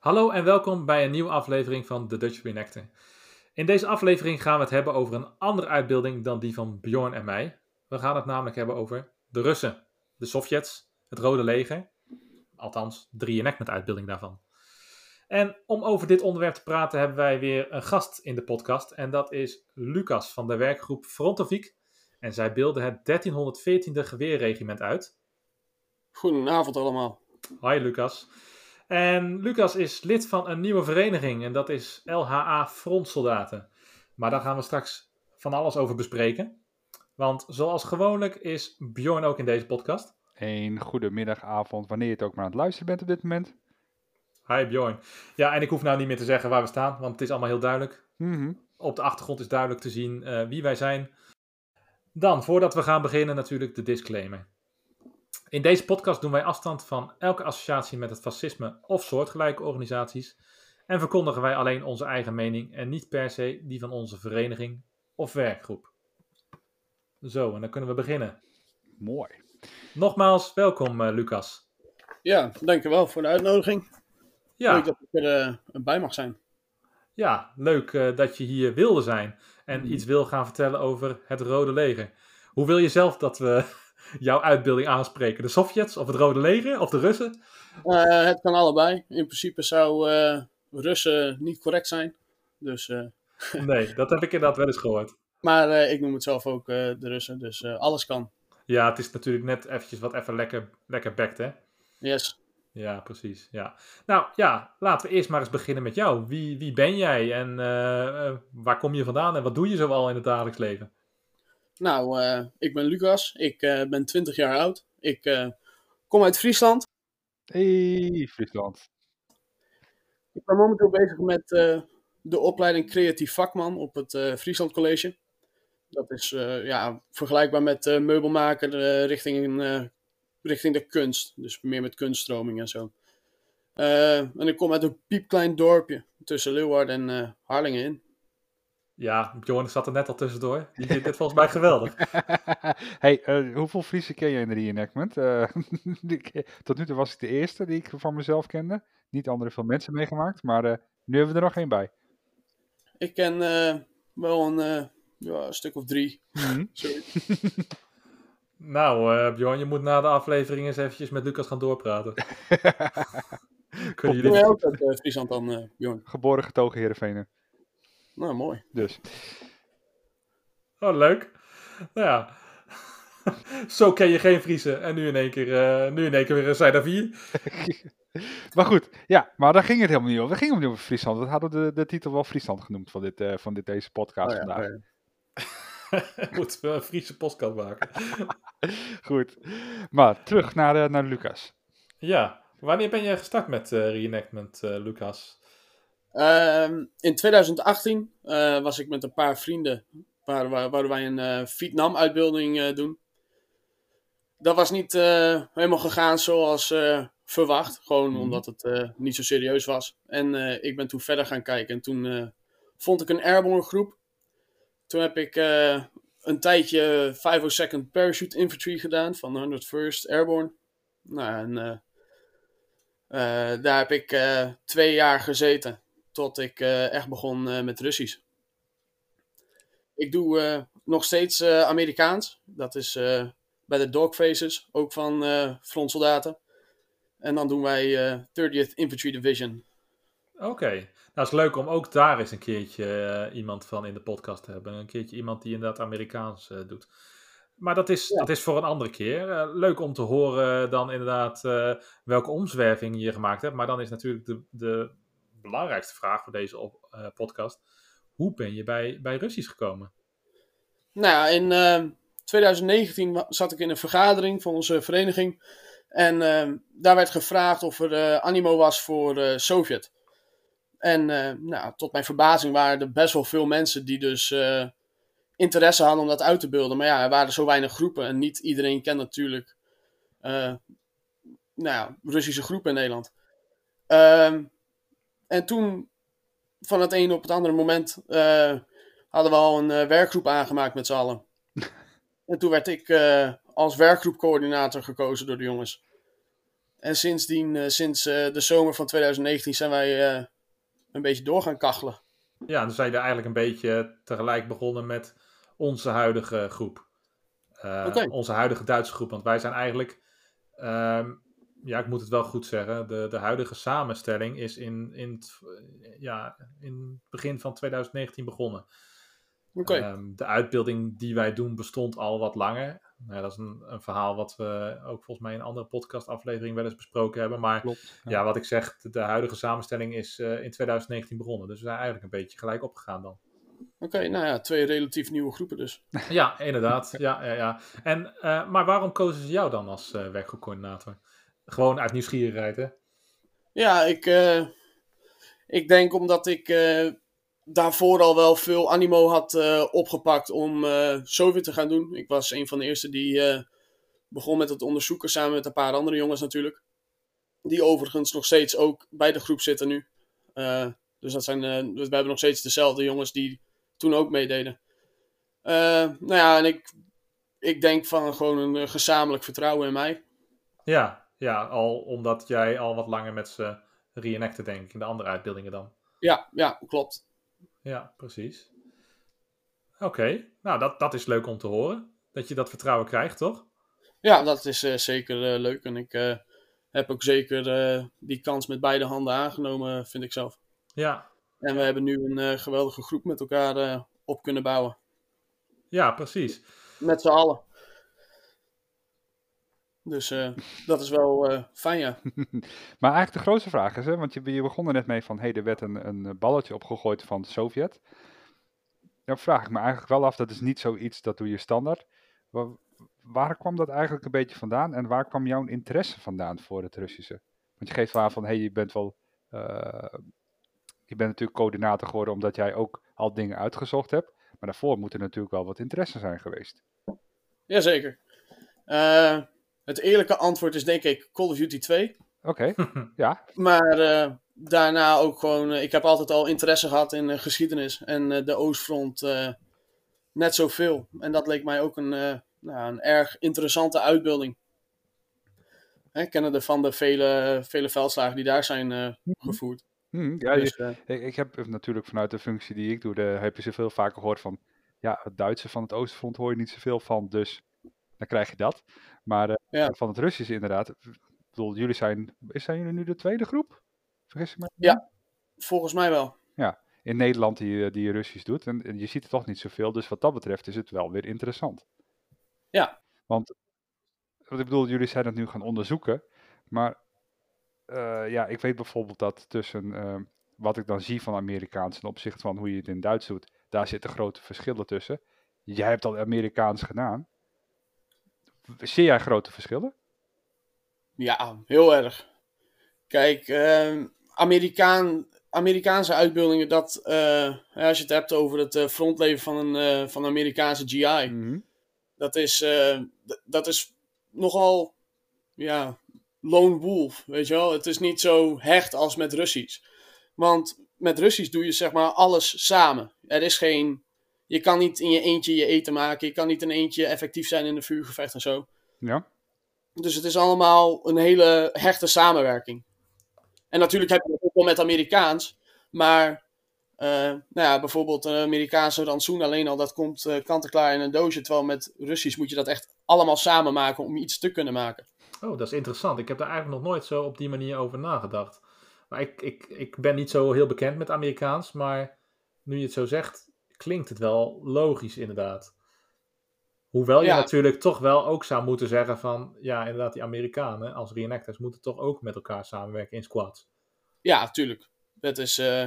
Hallo en welkom bij een nieuwe aflevering van The Dutch Reenactor. In deze aflevering gaan we het hebben over een andere uitbeelding dan die van Bjorn en mij. We gaan het namelijk hebben over de Russen, de Sovjets, het Rode Leger. Althans, de reenactment uitbeelding daarvan. En om over dit onderwerp te praten hebben wij weer een gast in de podcast. En dat is Lucas van de werkgroep Frontoviek. En zij beelden het 1314e geweerregiment uit. Goedenavond allemaal. Hi Lucas. En Lucas is lid van een nieuwe vereniging en dat is LHA Frontsoldaten. Maar daar gaan we straks van alles over bespreken. Want zoals gewoonlijk is Bjorn ook in deze podcast. Een goede middagavond, wanneer je het ook maar aan het luisteren bent op dit moment. Hi Bjorn. Ja, en ik hoef nou niet meer te zeggen waar we staan, want het is allemaal heel duidelijk. Mhm. Op de achtergrond is duidelijk te zien eh, wie wij zijn. Dan, voordat we gaan beginnen, natuurlijk de disclaimer. In deze podcast doen wij afstand van elke associatie met het fascisme of soortgelijke organisaties en verkondigen wij alleen onze eigen mening en niet per se die van onze vereniging of werkgroep. Zo, en dan kunnen we beginnen. Mooi. Nogmaals, welkom uh, Lucas. Ja, dankjewel voor de uitnodiging. Ja. Leuk dat ik er uh, bij mag zijn. Ja, leuk uh, dat je hier wilde zijn en Mhm. iets wil gaan vertellen over het Rode Leger. Hoe wil je zelf dat we jouw uitbeelding aanspreken? De Sovjets of het Rode Leger of de Russen? Uh, het kan allebei. In principe zou uh, Russen niet correct zijn. Dus, uh, nee, dat heb ik inderdaad wel eens gehoord. Maar ik noem het zelf ook de Russen, dus alles kan. Ja, het is natuurlijk net eventjes wat even lekker, lekker bekt, hè? Yes. Ja, precies. Ja. Nou ja, laten we eerst maar eens beginnen met jou. Wie, wie ben jij en waar kom je vandaan en wat doe je zoal in het dagelijks leven? Nou, uh, ik ben Lucas. Ik uh, ben 20 jaar oud. Ik kom uit Friesland. Hey, Friesland. Ik ben momenteel bezig met de opleiding creatief vakman op het Friesland College. Dat is ja, vergelijkbaar met meubelmaker richting richting de kunst. Dus meer met kunststroming en zo. En ik kom uit een piepklein dorpje tussen Leeuwarden en Harlingen in. Ja, Bjorn zat er net al tussendoor. Die vindt dit volgens mij geweldig. hey, uh, hoeveel Friese ken je in de reenactment? tot nu toe was ik de eerste die ik van mezelf kende. Niet andere veel mensen meegemaakt, maar nu hebben we er nog één bij. Ik ken wel een, ja, een stuk of drie. Mhm. Nou, uh, Bjorn, je moet na de aflevering eens eventjes met Lucas gaan doorpraten. Kunnen jullie... ook uit uh, Friesland dan, uh, Bjorn? Geboren getogen Heerenvenen. Nou, mooi. Dus. Oh, leuk. Nou ja. Zo ken je geen Friesen. En nu in één keer, uh, nu in één keer weer zijn er vier. maar goed, ja, maar daar ging het helemaal niet over. We gingen niet over Friesland. We hadden de, de titel wel Friesland genoemd van, dit, uh, van dit, deze podcast oh, ja, vandaag. oh, ja. Moeten we een Friese podcast maken. Goed. Maar terug naar, uh, naar Lucas. Ja. Wanneer ben je gestart met uh, reenactment, uh, Lucas? Uh, in 2018 uh, was ik met een paar vrienden. Waar, waar, waar wij een uh, Vietnam-uitbeelding doen. Dat was niet helemaal gegaan zoals verwacht. Gewoon mm. omdat het niet zo serieus was. En ik ben toen verder gaan kijken. En toen vond ik een airborne groep. Toen heb ik een tijdje 502nd Parachute Infantry gedaan van de 101st Airborne. Nou, en daar heb ik twee jaar gezeten tot ik echt begon met Russisch. Ik doe nog steeds Amerikaans. Dat is bij de Dogfaces, ook van frontsoldaten. En dan doen wij 30th Infantry Division. Oké. Okay. Nou, het is leuk om ook daar eens een keertje uh, iemand van in de podcast te hebben. Een keertje iemand die inderdaad Amerikaans uh, doet. Maar dat is, ja. dat is voor een andere keer. Uh, leuk om te horen dan inderdaad welke omzwerving je gemaakt hebt. Maar dan is natuurlijk de, de belangrijkste vraag voor deze op, podcast. Hoe ben je bij, bij Russisch gekomen? Nou, in 2019 zat ik in een vergadering van onze vereniging. En daar werd gevraagd of er animo was voor Sovjet. En nou, tot mijn verbazing waren er best wel veel mensen die dus interesse hadden om dat uit te beelden. Maar ja, er waren zo weinig groepen en niet iedereen kent natuurlijk uh, nou, Russische groepen in Nederland. Ehm, en toen, van het ene op het andere moment, hadden we al een werkgroep aangemaakt met z'n allen. en toen werd ik als werkgroepcoördinator gekozen door de jongens. en sindsdien, eh, sinds eh, de zomer van 2019, zijn wij eh, een beetje door gaan kachelen. Ja, dan zijn jullie eigenlijk een beetje tegelijk begonnen met onze huidige groep. Eh, Oké. Onze huidige Duitse groep. Want wij zijn eigenlijk, ehm, ja, ik moet het wel goed zeggen, de, de huidige samenstelling is in, in, het, ja, in het begin van 2019 begonnen. Oké, Ehm, de uitbeelding die wij doen bestond al wat langer. Nou, ja, dat is een, een verhaal wat we ook volgens mij in een andere podcastaflevering wel eens besproken hebben. Maar Klopt. ja, wat ik zeg, de, de huidige samenstelling is eh, in 2019 begonnen. Dus we zijn eigenlijk een beetje gelijk opgegaan dan. Oké, nou ja, twee relatief nieuwe groepen dus. Ja, inderdaad. Ja, ja, ja. En, eh, maar waarom kozen ze jou dan als eh werkgroepcoördinator? Gewoon uit nieuwsgierigheid, hè? Ja, ik, eh, ik denk omdat ik eh, daarvoor al wel veel animo had eh, opgepakt om eh zoveel te gaan doen. Ik was een van de eerste die begon met het onderzoeken samen met een paar andere jongens natuurlijk. Die overigens nog steeds ook bij de groep zitten nu. Dus dat zijn, we hebben nog steeds dezelfde jongens die toen ook meededen. Nou ja, en ik, ik denk van gewoon een gezamenlijk vertrouwen in mij. Ja, ja, al omdat jij al wat langer met ze reenacten, denk ik, in de andere uitbeeldingen dan. Ja, ja, klopt. Ja, precies. Oké, nou dat, dat is leuk om te horen. Dat je dat vertrouwen krijgt, toch? Ja, dat is eh, zeker eh, leuk. En ik eh, heb ook zeker die kans met beide handen aangenomen, vind ik zelf. Ja, En we hebben nu een geweldige groep met elkaar op kunnen bouwen. ja precies. Met z'n allen. Dus eh, dat is wel eh, fijn, ja. Maar eigenlijk de grootste vraag is, hè, want je, je begon er net mee van, hé, hey, er werd een, een balletje opgegooid van de Sovjet. Dan vraag ik me eigenlijk wel af, dat is niet zoiets, dat doe je standaard. Waar, waar kwam dat eigenlijk een beetje vandaan en waar kwam jouw interesse vandaan voor het Russische? Want je geeft wel aan van, hé, hey, je bent wel, eh, je bent natuurlijk coördinator geworden omdat jij ook al dingen uitgezocht hebt. Maar daarvoor moet er natuurlijk wel wat interesse zijn geweest. Jazeker. Eh het eerlijke antwoord is denk ik Call of Duty 2. Oké, ja, Maar eh, daarna ook gewoon, eh, ik heb altijd al interesse gehad in eh, geschiedenis en eh, de Oostfront eh, net zoveel. En dat leek mij ook een, eh, nou, een erg interessante uitbeelding. Hè, kennende van de vele, vele veldslagen die daar zijn eh, gevoerd. Hm, ja Dus, Ik, ik heb natuurlijk vanuit de functie die ik doe, daar heb je zoveel vaker gehoord van, ja, het Duitse van het Oostfront hoor je niet zoveel van, dus dan krijg je dat. Maar eh, Ja. van het Russische inderdaad, ik bedoel, jullie zijn, zijn jullie nu de tweede groep? Vergis ik me? Ja. volgens mij wel. In Nederland die, eh, die Russisch doet, en, en je ziet er toch niet zoveel, dus wat dat betreft is het wel weer interessant. Ja. Want, wat ik bedoel, jullie zijn het nu gaan onderzoeken, maar eh, ja, ik weet bijvoorbeeld dat tussen wat ik dan zie van Amerikaans ten opzichte van hoe je het in Duits doet, daar zitten grote verschillen tussen. Jij hebt al Amerikaans gedaan. Zie jij grote verschillen? Ja, heel erg. Kijk, ehm, Amerikaan, Amerikaanse uitbeeldingen, dat, eh, als je het hebt over het eh, frontleven van een, eh, van een Amerikaanse GI, Mhm. dat is, dat is nogal, ja, lone wolf, weet je wel. Het is niet zo hecht als met Russisch. Want met Russisch doe je zeg maar alles samen. Er is geen, je kan niet in je eentje je eten maken, je kan niet in eentje effectief zijn in een vuurgevecht en zo. Ja. Dus het is allemaal een hele hechte samenwerking. En natuurlijk heb je het ook wel met Amerikaans. Maar eh, nou ja, bijvoorbeeld een Amerikaanse rantsoen alleen al, dat komt eh, kant-en-klaar in een doosje. Terwijl met Russisch moet je dat echt allemaal samen maken om iets te kunnen maken. Oh, dat is interessant. Ik heb daar eigenlijk nog nooit zo op die manier over nagedacht. Maar ik, ik, ik ben niet zo heel bekend met Amerikaans, maar nu je het zo zegt, klinkt het wel logisch inderdaad. Hoewel je Ja. natuurlijk toch wel ook zou moeten zeggen van, ja inderdaad, die Amerikanen als reenactors moeten toch ook met elkaar samenwerken in squads. Ja, tuurlijk. Dat is, eh,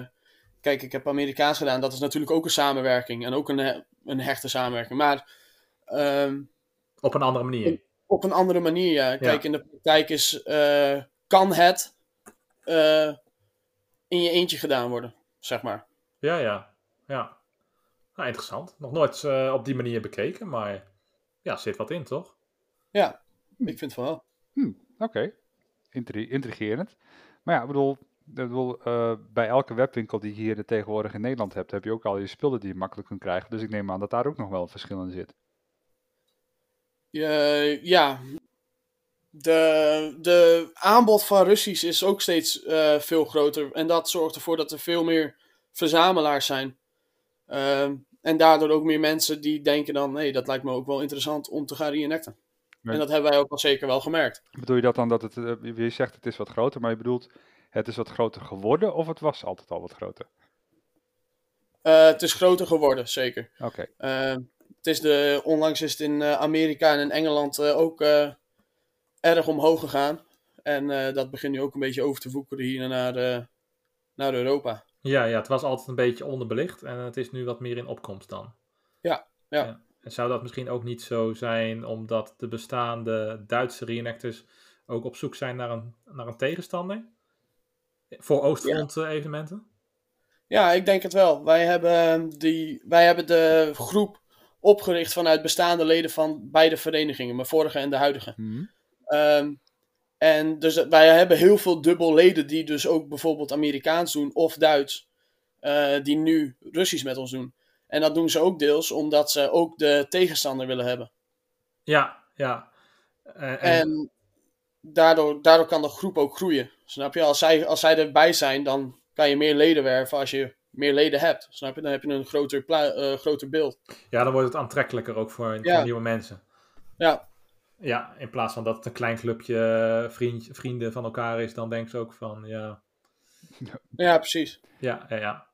kijk, ik heb Amerikaans gedaan. Dat is natuurlijk ook een samenwerking. En ook een, he- een hechte samenwerking. Maar ehm, Op een andere manier. op een andere manier, ja. Kijk, in de praktijk is, eh, kan het eh, in je eentje gedaan worden, zeg maar. Ja, ja. Ja. Nou, interessant. Nog nooit eh, op die manier bekeken, maar ja, zit wat in, toch? Ja, ik vind van wel. Hm, Oké, Intri- intrigerend. Maar ja, ik bedoel, ik bedoel eh, bij elke webwinkel die je hier tegenwoordig in Nederland hebt, heb je ook al je spullen die je makkelijk kunt krijgen. Dus ik neem aan dat daar ook nog wel een verschil in zit. Je- ja, de, de aanbod van Russisch is ook steeds eh, veel groter. En dat zorgt ervoor dat er veel meer verzamelaars zijn. Ehm, en daardoor ook meer mensen die denken dan, nee, dat lijkt me ook wel interessant om te gaan reenacten. Maar- En dat hebben wij ook al zeker wel gemerkt. Bedoel je dat dan dat het, eh, je zegt het is wat groter, maar je bedoelt het is wat groter geworden of het was altijd al wat groter? Eh, het is groter geworden, zeker. Oké, Ehm, het is de, onlangs is het in eh, Amerika en in Engeland eh, ook eh, erg omhoog gegaan. En eh, dat begint nu ook een beetje over te woekeren hier naar, eh, naar Europa. Ja, ja, het was altijd een beetje onderbelicht en het is nu wat meer in opkomst dan. Ja, ja. En zou dat misschien ook niet zo zijn omdat de bestaande Duitse reenactors ook op zoek zijn naar een, naar een tegenstander? Voor Oostfront eh, evenementen? Ja, ik denk het wel. Wij hebben, die, wij hebben de groep opgericht vanuit bestaande leden van beide verenigingen, mijn vorige en de huidige. Ehm, en dus wij hebben heel veel dubbel leden die dus ook bijvoorbeeld Amerikaans doen of Duits, eh, die nu Russisch met ons doen. En dat doen ze ook deels omdat ze ook de tegenstander willen hebben. Ja, ja. Eh, en, En daardoor, daardoor kan de groep ook groeien. Snap je? Als zij, als zij erbij zijn, dan kan je meer leden werven als je meer leden hebt. Snap je? Dan heb je een groter, eh, groter beeld. ja, dan wordt het aantrekkelijker ook voor, Ja. voor nieuwe mensen. Ja, Ja, in plaats van dat het een klein clubje eh, vriend, vrienden van elkaar is, dan denken ze ook van, ja, ja precies. ja, ja, ja.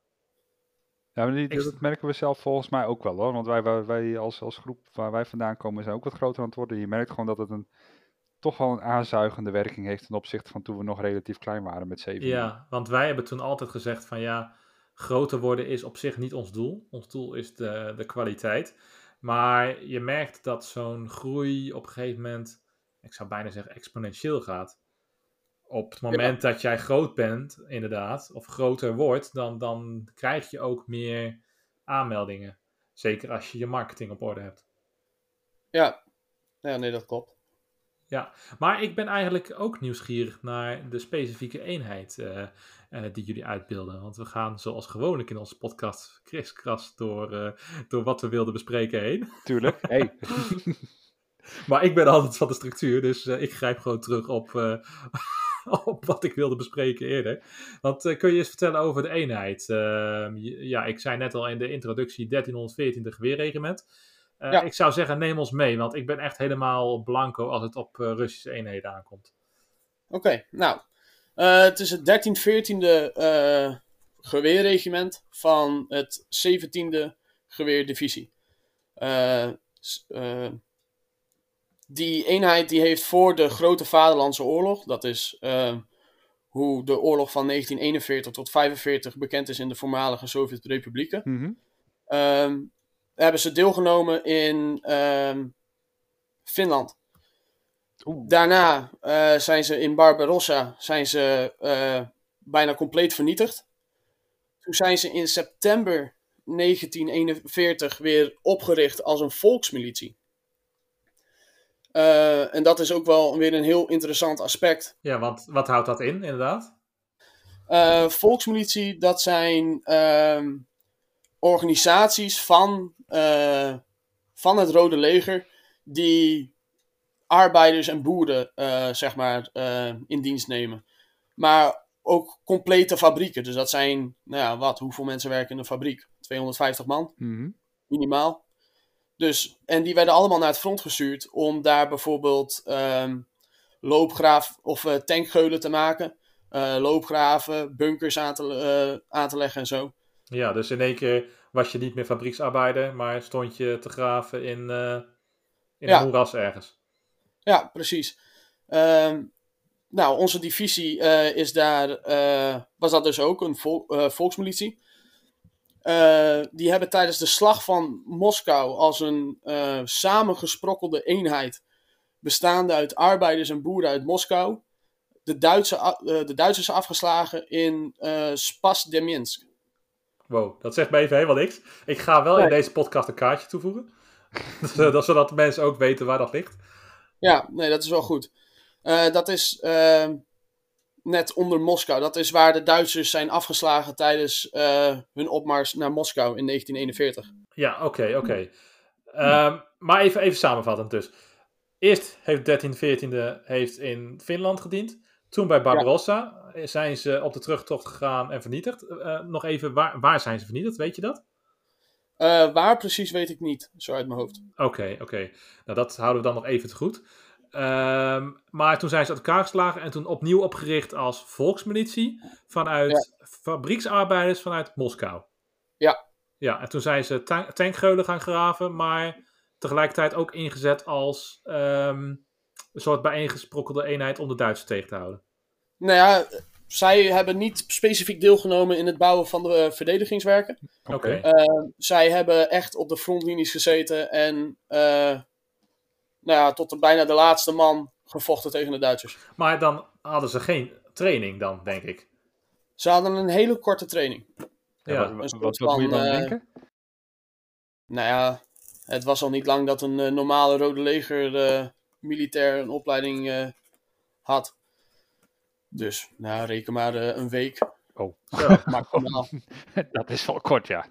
Ja, maar die, dat merken we zelf volgens mij ook wel hoor. Want wij, wij, wij als, als groep waar wij vandaan komen zijn ook wat groter aan het worden. Je merkt gewoon dat het een, toch wel een aanzuigende werking heeft ten opzichte van toen we nog relatief klein waren met zeven. Ja, want wij hebben toen altijd gezegd van ja, groter worden is op zich niet ons doel. Ons doel is de, de kwaliteit. Maar je merkt dat zo'n groei op een gegeven moment, ik zou bijna zeggen exponentieel gaat. Op het moment dat jij groot bent, inderdaad, of groter wordt, dan, dan krijg je ook meer aanmeldingen. Zeker als je je marketing op orde hebt. Ja. ja, nee, dat klopt. Maar ik ben eigenlijk ook nieuwsgierig naar de specifieke eenheid eh, die jullie uitbeelden. Want we gaan zoals gewoonlijk in onze podcast kriskras door, eh, door wat we wilden bespreken heen. Tuurlijk. Hey. Maar ik ben altijd van de structuur, dus eh, ik grijp gewoon terug op, eh, op wat ik wilde bespreken eerder. Want eh, kun je eens vertellen over de eenheid? Ehm, ja, ik zei net al in de introductie 1314 geweerregiment. Eh, Ja. Ik zou zeggen, neem ons mee, want ik ben echt helemaal blanco als het op eh, Russische eenheden aankomt. Oké, nou. Eh, het is het 1314e eh geweerregiment van het 17e geweerdivisie. Eh, die eenheid die heeft voor de Grote Vaderlandse Oorlog, dat is hoe de oorlog van 1941 tot 45 bekend is in de voormalige Sovjet-republieken, Mhm. ehm, hebben ze deelgenomen in ehm, Finland. Oeh. Daarna eh, zijn ze in Barbarossa zijn ze, eh, bijna compleet vernietigd. Toen zijn ze in september 1941 weer opgericht als een volksmilitie. Eh, en dat is ook wel weer een heel interessant aspect. Ja, want wat houdt dat in, inderdaad? Volksmilitie, dat zijn ehm, organisaties van, van het Rode Leger die arbeiders en boeren eh, zeg maar, eh, in dienst nemen. Maar ook complete fabrieken. Dus dat zijn, nou ja, wat, hoeveel mensen werken in een fabriek? 250 man, Mhm. minimaal. Dus, en die werden allemaal naar het front gestuurd om daar bijvoorbeeld ehm, loopgraaf of eh, tankgeulen te maken. loopgraven, bunkers aan te, aan te leggen en zo. Ja, dus in één keer was je niet meer fabrieksarbeider, maar stond je te graven in, in Ja. een moeras ergens. Ja, precies. Ehm, nou, onze divisie eh, is daar, eh, was dat dus ook, een vol- eh, volksmilitie. Eh, die hebben tijdens de slag van Moskou als een eh, samengesprokkelde eenheid, bestaande uit arbeiders en boeren uit Moskou, de, Duitse, eh, de Duitsers afgeslagen in eh Spas-Deminsk. Wow, dat zegt me even helemaal niks. Ik ga wel in deze podcast een kaartje toevoegen. zodat zodat de mensen ook weten waar dat ligt. Ja, nee, dat is wel goed. Eh, dat is ehm, net onder Moskou. Dat is waar de Duitsers zijn afgeslagen tijdens eh, hun opmars naar Moskou in 1941. Ja, oké, oké. Ehm, maar even, even samenvattend dus. Eerst heeft 1314e heeft in Finland gediend. Toen bij Barbarossa zijn ze op de terugtocht gegaan en vernietigd. Nog even, waar, waar zijn ze vernietigd? Weet je dat? Uh, waar precies weet ik niet, zo uit mijn hoofd. Oké, oké. Nou, dat houden we dan nog even te goed. Um, maar toen zijn ze uit elkaar geslagen en toen opnieuw opgericht als volksmilitie vanuit ja. fabrieksarbeiders vanuit Moskou. Ja. Ja, en toen zijn ze tank tankgeulen gaan graven, maar tegelijkertijd ook ingezet als um, een soort bijeengesprokkelde eenheid om de Duitsers tegen te houden. Nou ja, zij hebben niet specifiek deelgenomen in het bouwen van de uh, verdedigingswerken. Oké. Okay. Uh, zij hebben echt op de frontlinies gezeten en uh, nou ja, tot de, bijna de laatste man gevochten tegen de Duitsers. Maar dan hadden ze geen training dan, denk ik. Ze hadden een hele korte training. Ja, ja wat, wat, wat moet je dan denken? Nou ja, het was al niet lang dat een uh, normale Rode Leger uh, militair een opleiding uh, had. Dus, nou, reken maar een week. Oh, ja, maximaal. dat is wel kort, ja.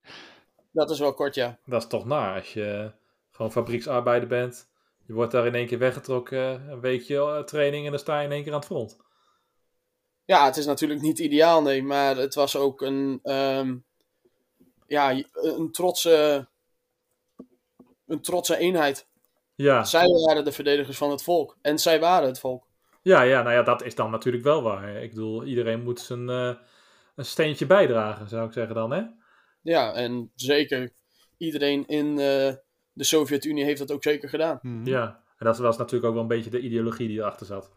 dat is wel kort, ja. Dat is toch naar als je gewoon fabrieksarbeider bent. Je wordt daar in één keer weggetrokken, een weekje training en dan sta je in één keer aan het front. Ja, het is natuurlijk niet ideaal, nee, maar het was ook een, um, ja, een trotse een trotse eenheid. Ja. Zij waren de verdedigers van het volk. En zij waren het volk. Ja, ja, nou ja, dat is dan natuurlijk wel waar. Ik bedoel, iedereen moet zijn uh, een steentje bijdragen, zou ik zeggen dan, hè? Ja, en zeker iedereen in uh, de Sovjet-Unie heeft dat ook zeker gedaan. Hmm. Ja, en dat was natuurlijk ook wel een beetje de ideologie die erachter zat.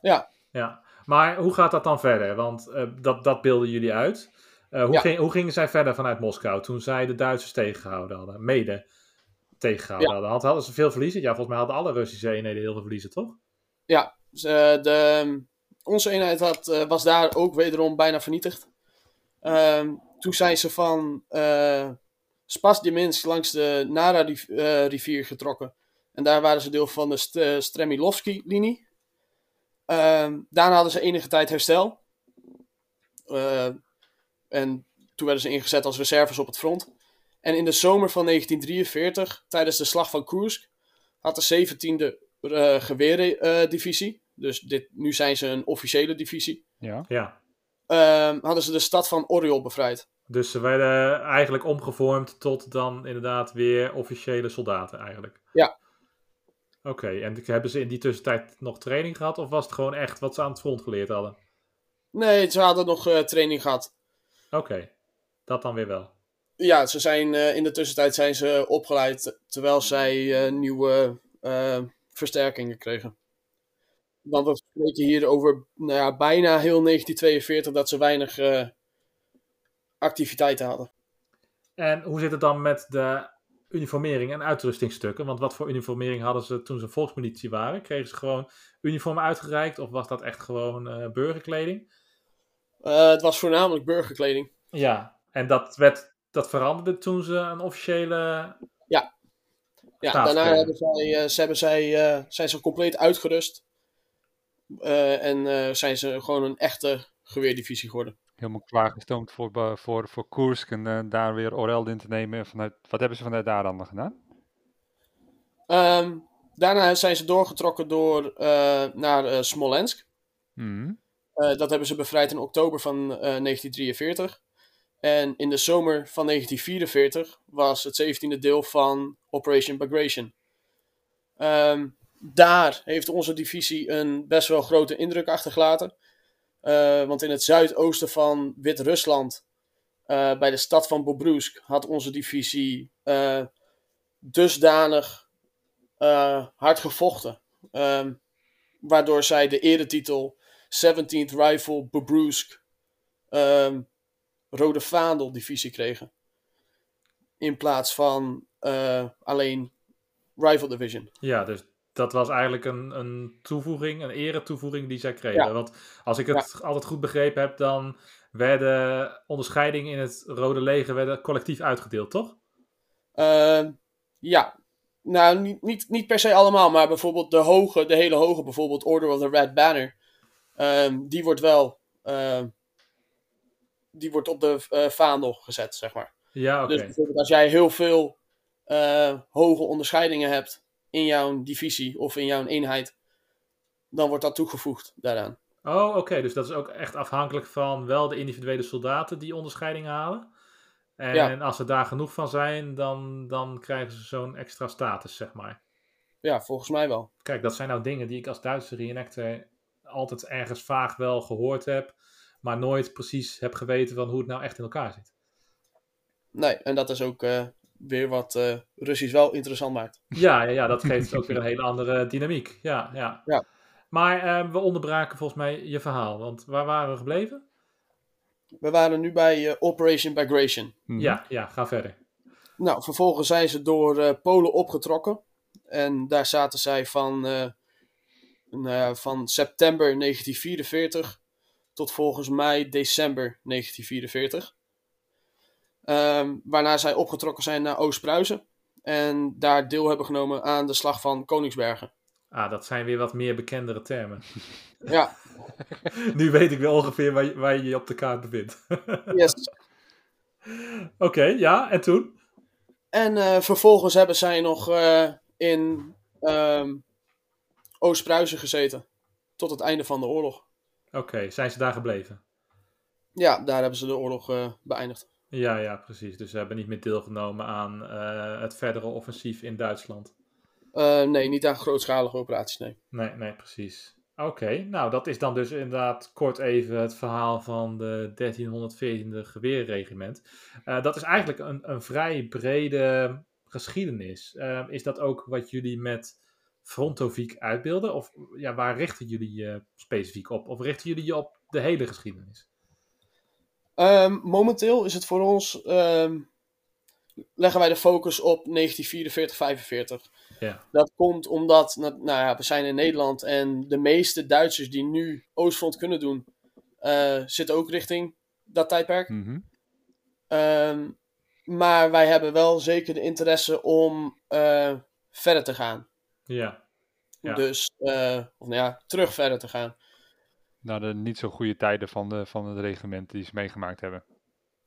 Ja. Ja, maar hoe gaat dat dan verder? Want uh, dat, dat beelden jullie uit. hoe, Ja. ging, hoe gingen zij verder vanuit Moskou toen zij de Duitsers tegengehouden hadden? Mede tegengehouden Ja. hadden. Had- Hadden ze veel verliezen? Ja, volgens mij hadden alle Russische eenheden heel veel verliezen, toch? Ja, dus, eh, de, onze eenheid had, eh, was daar ook wederom bijna vernietigd. Ehm, toen zijn ze van uh, Spasdjeminsk langs de Nara-rivier getrokken. En daar waren ze deel van de St Stremilovski-linie. Ehm, daarna hadden ze enige tijd herstel. Eh, en toen werden ze ingezet als reserves op het front. En in de zomer van 1943, tijdens de slag van Kursk, had de 17e uh, gewerendivisie, dus dit, nu zijn ze een officiële divisie, Ja. Ja. ehm, hadden ze de stad van Oriol bevrijd. Dus ze werden eigenlijk omgevormd tot dan inderdaad weer officiële soldaten eigenlijk. Ja. Oké, en hebben ze in die tussentijd nog training gehad of was het gewoon echt wat ze aan het front geleerd hadden? Nee, ze hadden nog eh, training gehad. Oké, dat dan weer wel. Ja, ze zijn, eh, in de tussentijd zijn ze opgeleid terwijl zij eh, nieuwe versterkingen kregen. Want we spreken hier over nou ja, bijna heel 1942 dat ze weinig eh, activiteiten hadden. En hoe zit het dan met de uniformering en uitrustingstukken? Want wat voor uniformering hadden ze toen ze volksmilitie waren? Kregen ze gewoon uniformen uitgereikt of was dat echt gewoon eh, burgerkleding? Eh, het was voornamelijk burgerkleding. Ja, en dat, werd, dat veranderde toen ze een officiële... Ja, Staatskleding. daarna hebben zij, ze hebben zij, zijn ze compleet uitgerust. Eh, en eh, zijn ze gewoon een echte geweerdivisie geworden. Helemaal klaargestoomd voor, voor, voor Koersk en eh, daar weer Orel in te nemen. En Vanuit, wat hebben ze vanuit daar dan gedaan? Ehm, daarna zijn ze doorgetrokken door, naar Smolensk. Mhm. Dat hebben ze bevrijd in oktober van eh, 1943. En in de zomer van 1944 was het 17e deel van Operation Bagration. Ehm, daar heeft onze divisie een best wel grote indruk achtergelaten. Eh, want in het zuidoosten van Wit-Rusland, eh, bij de stad van Bobruisk, had onze divisie eh, dusdanig hard gevochten. Ehm, waardoor zij de eretitel 17th Rifle Bobruisk ehm, Rode Vaandel divisie kregen. In plaats van alleen Rifle Division. Ja, dus dat was eigenlijk een, een toevoeging, een eretoevoeging die zij kregen. Ja. Want als ik het altijd goed begrepen heb, dan werden onderscheidingen in het Rode Leger werden collectief uitgedeeld, toch? Ehm, ja, nou niet, niet, niet per se allemaal, maar bijvoorbeeld de hoge, de hele hoge, bijvoorbeeld Order of the Red Banner, ehm, die wordt wel, ehm, die wordt op de eh, vaandel gezet, zeg maar. Ja, oké. Dus bijvoorbeeld als jij heel veel eh, hoge onderscheidingen hebt, in jouw divisie of in jouw eenheid, dan wordt dat toegevoegd daaraan. Oh, oké. Dus dat is ook echt afhankelijk van wel de individuele soldaten die onderscheiding halen. En Ja. als er daar genoeg van zijn, dan, dan krijgen ze zo'n extra status, zeg maar. Ja, volgens mij wel. Kijk, dat zijn nou dingen die ik als Duitse reenactor altijd ergens vaag wel gehoord heb, maar nooit precies heb geweten van hoe het nou echt in elkaar zit. Nee, en dat is ook eh, weer wat eh, Russisch wel interessant maakt. Ja, ja, ja dat geeft ook weer een hele andere dynamiek. Ja, ja. Ja. Maar eh, we onderbraken volgens mij je verhaal, want waar waren we gebleven? We waren nu bij eh, Operation Bagration. Mhm. Ja, ja, ga verder. Nou, vervolgens zijn ze door eh, Polen opgetrokken. En daar zaten zij van, eh, nou, van september 1944 tot volgens mij december 1944. Ehm, waarna zij opgetrokken zijn naar Oost-Pruisen. En daar deel hebben genomen aan de slag van Koningsbergen. Ah, dat zijn weer wat meer bekendere termen. Ja, nu weet ik wel ongeveer waar je, waar je je op de kaart bevindt. yes. Oké, ja, en toen? En eh, vervolgens hebben zij nog eh, in ehm, Oost-Pruisen gezeten. Tot het einde van de oorlog. Oké, zijn ze daar gebleven? Ja, daar hebben ze de oorlog eh, beëindigd. Ja, ja, precies. Dus ze hebben niet meer deelgenomen aan eh, het verdere offensief in Duitsland. Eh, nee, niet aan grootschalige operaties, nee. Nee, nee, precies. Oké, nou dat is dan dus inderdaad kort even het verhaal van de 1314e geweerregiment. Eh, dat is eigenlijk een, een vrij brede geschiedenis. Is dat ook wat jullie met Frontoviek uitbeelden? Of ja, waar richten jullie je specifiek op? Of richten jullie je op de hele geschiedenis? Ehm, momenteel is het voor ons. ehm, leggen wij de focus op 1944-45. Ja. Dat komt omdat. Nou, ja, we zijn in Nederland en de meeste Duitsers die nu Oostfront kunnen doen. eh, zitten ook richting dat tijdperk. Mhm. Ehm, maar wij hebben wel zeker de interesse om eh, verder te gaan. Ja, Ja. Dus, eh, of nou ja, terug verder te gaan. Naar de niet zo goede tijden van, de, van het regiment die ze meegemaakt hebben.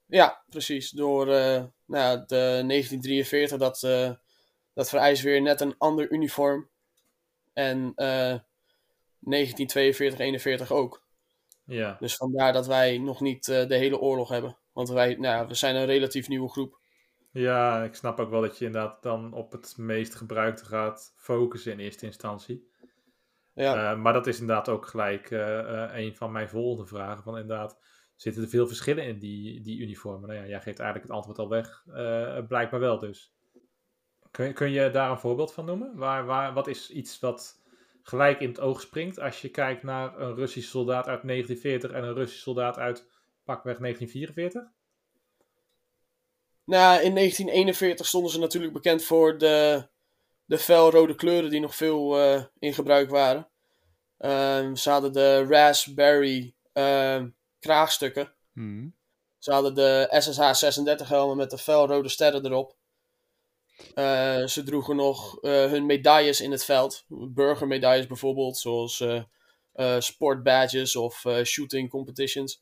Ja, precies. Door eh, nou ja, de 1943, dat, eh, dat vereist weer net een ander uniform. En eh 1942, 41 ook. ja. Dus vandaar dat wij nog niet eh, de hele oorlog hebben. Want wij, nou, ja, we zijn een relatief nieuwe groep. Ja, ik snap ook wel dat je inderdaad dan op het meest gebruikte gaat focussen in eerste instantie. Ja, Eh, maar dat is inderdaad ook gelijk eh, eh, een van mijn volgende vragen. Van inderdaad, zitten er veel verschillen in die, die uniformen? Nou ja, jij geeft eigenlijk het antwoord al weg. Blijkbaar wel dus. Kun, je- kun je daar een voorbeeld van noemen? Waar, waar, wat is iets wat gelijk in het oog springt als je kijkt naar een Russisch soldaat uit 1940 en een Russisch soldaat uit pakweg 1944? nou, in 1941 stonden ze natuurlijk bekend voor de, de felrode kleuren die nog veel eh, in gebruik waren. Ehm, ze hadden de raspberry ehm, kraagstukken. Mhm. Ze hadden de SSH-36 helmen met de felrode sterren erop. Eh, ze droegen nog eh, hun medailles in het veld. Burgermedailles bijvoorbeeld, zoals eh, sportbadges of shooting competitions.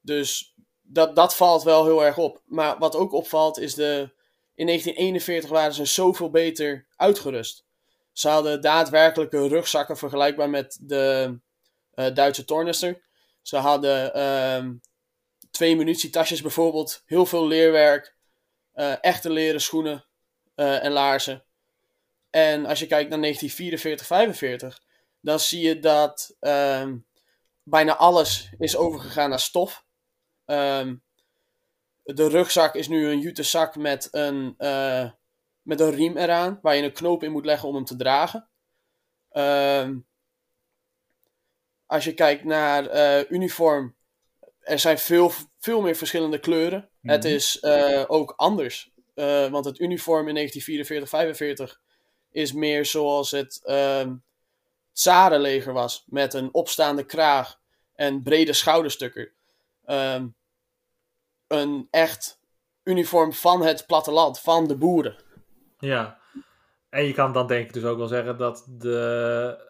Dus dat, dat valt wel heel erg op. Maar wat ook opvalt is de... In 1941 waren ze zoveel beter uitgerust. Ze hadden daadwerkelijke rugzakken vergelijkbaar met de eh, Duitse Tornister. Ze hadden ehm, twee munitietasjes bijvoorbeeld, heel veel leerwerk, eh, echte leren schoenen eh, en laarzen. En als je kijkt naar 1944, 45, dan zie je dat ehm, bijna alles is overgegaan naar stof. Ehm, de rugzak is nu een jute zak met een, eh, met een riem eraan, waar je een knoop in moet leggen om hem te dragen. Ehm, als je kijkt naar eh, uniform, er zijn veel, veel meer verschillende kleuren. Mhm. Het is eh, ook anders. Want het uniform in 1944, 45 is meer zoals het ehm Tsarenleger was. Met een opstaande kraag en brede schouderstukken. Ehm, een echt uniform van het platteland, van de boeren. Ja, en je kan dan denk ik dus ook wel zeggen dat de,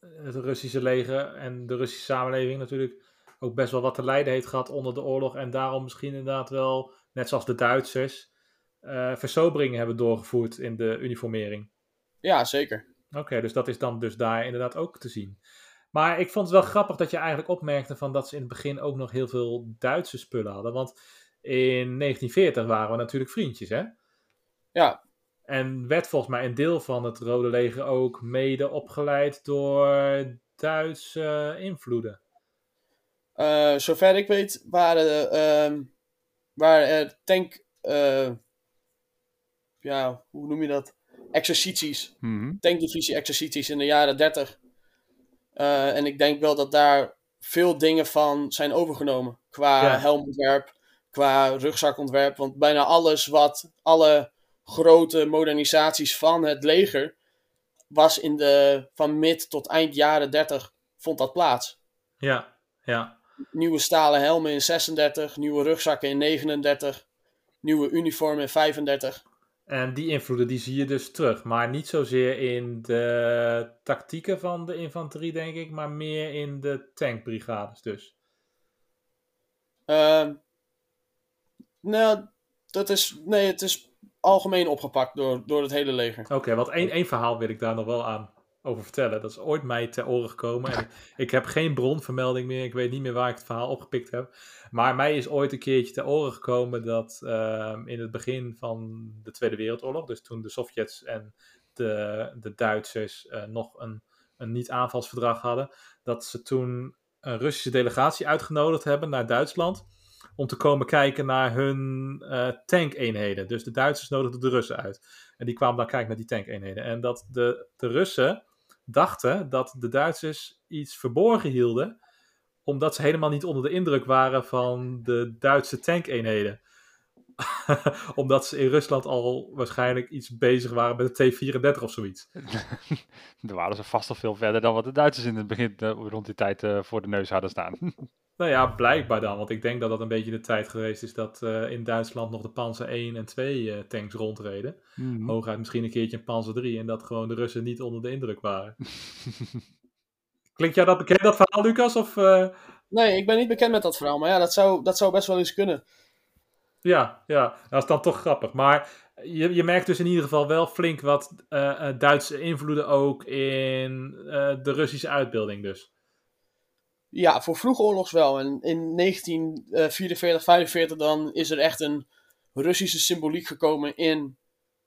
het Russische leger en de Russische samenleving natuurlijk ook best wel wat te lijden heeft gehad onder de oorlog. En daarom misschien inderdaad wel, net zoals de Duitsers, eh versoberingen hebben doorgevoerd in de uniformering. Ja, zeker. Oké, dus dat is dan dus daar inderdaad ook te zien. Maar ik vond het wel grappig dat je eigenlijk opmerkte van dat ze in het begin ook nog heel veel Duitse spullen hadden. Want in 1940 waren we natuurlijk vriendjes, hè? Ja, En werd volgens mij een deel van het Rode Leger ook mede opgeleid door Duitse invloeden. eh, zover ik weet waren, ehm, waren er tank... eh, ja, hoe noem je dat? Exercities. Mhm. tankdivisie exercities in de jaren 30. Eh, en ik denk wel dat daar veel dingen van zijn overgenomen. Qua Ja. helmontwerp, qua rugzakontwerp. Want bijna alles wat, alle grote modernisaties van het leger, was in de, van mid tot eind jaren 30, vond dat plaats. Ja, ja. Nieuwe stalen helmen in 36, nieuwe rugzakken in 39, nieuwe uniformen in 35. En die invloeden die zie je dus terug. Maar niet zozeer in de tactieken van de infanterie, denk ik. Maar meer in de tankbrigades dus. Ehm, nou, dat is, nee, het is algemeen opgepakt door, door het hele leger. Oké, want één, één verhaal wil ik daar nog wel aan over vertellen. Dat is ooit mij ter oren gekomen. En ik heb geen bronvermelding meer. Ik weet niet meer waar ik het verhaal opgepikt heb. Maar mij is ooit een keertje ter oren gekomen dat ehm, in het begin van de Tweede Wereldoorlog, dus toen de Sovjets en de, de Duitsers eh, nog een, een niet-aanvalsverdrag hadden, dat ze toen een Russische delegatie uitgenodigd hebben naar Duitsland om te komen kijken naar hun eh, tankeenheden. Dus de Duitsers nodigden de Russen uit. En die kwamen dan kijken naar die tankeenheden. En dat de, de Russen dachten dat de Duitsers iets verborgen hielden, omdat ze helemaal niet onder de indruk waren van de Duitse tankeenheden. omdat ze in Rusland al waarschijnlijk iets bezig waren met de T-34 of zoiets. Daar waren ze vast al veel verder dan wat de Duitsers in het begin eh, rond die tijd eh, voor de neus hadden staan. Nou ja, blijkbaar dan. Want ik denk dat dat een beetje de tijd geweest is dat eh, in Duitsland nog de Panzer 1 en 2 eh, tanks rondreden. Mhm. Hooguit misschien een keertje een Panzer 3 en dat gewoon de Russen niet onder de indruk waren. Klinkt jou dat bekend, dat verhaal, Lucas? Of, eh, Nee, ik ben niet bekend met dat verhaal, maar ja, dat zou, dat zou best wel eens kunnen. Ja, ja, dat is dan toch grappig. Maar je, je merkt dus in ieder geval wel flink wat eh, eh, Duitse invloeden ook in eh, de Russische uitbeelding dus. Ja, voor vroege oorlogs wel. En in 1944, 45 dan is er echt een Russische symboliek gekomen in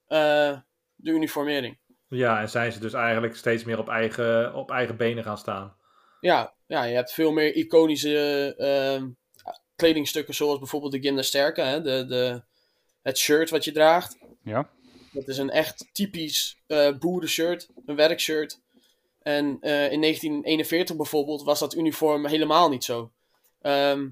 eh, de uniformering. Ja, en zijn ze dus eigenlijk steeds meer op eigen, op eigen benen gaan staan. Ja, ja, je hebt veel meer iconische ehm, kledingstukken zoals bijvoorbeeld de hè, de, de, het shirt wat je draagt. Ja. Dat is een echt typisch eh boerenshirt, een werkshirt. En eh, in 1941 bijvoorbeeld was dat uniform helemaal niet zo. Ehm,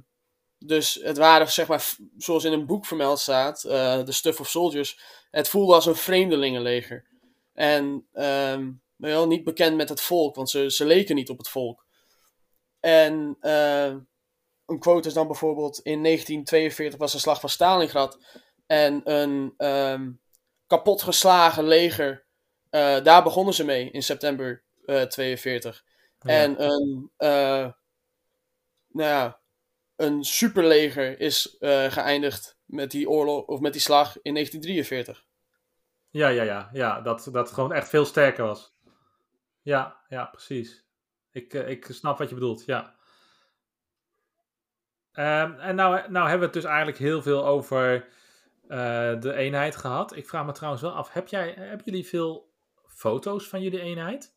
dus het waren, zeg maar, zoals in een boek vermeld staat, eh The Stuff of Soldiers. Het voelde als een vreemdelingenleger. En ehm, wel niet bekend met het volk, want ze, ze leken niet op het volk. En eh, een quote is dan bijvoorbeeld: In 1942 was de slag van Stalingrad. En een ehm, kapotgeslagen leger. daar begonnen ze mee in september 42. Ja. En een, eh, nou ja, een superleger is eh, geëindigd met die oorlog of met die slag in 1943. Ja, ja, ja, ja dat, dat gewoon echt veel sterker was. Ja, ja, precies. Ik, eh, ik snap wat je bedoelt, ja. Ehm, en nou, nou hebben we het dus eigenlijk heel veel over eh, de eenheid gehad. Ik vraag me trouwens wel af, heb jij, hebben jullie veel foto's van jullie eenheid?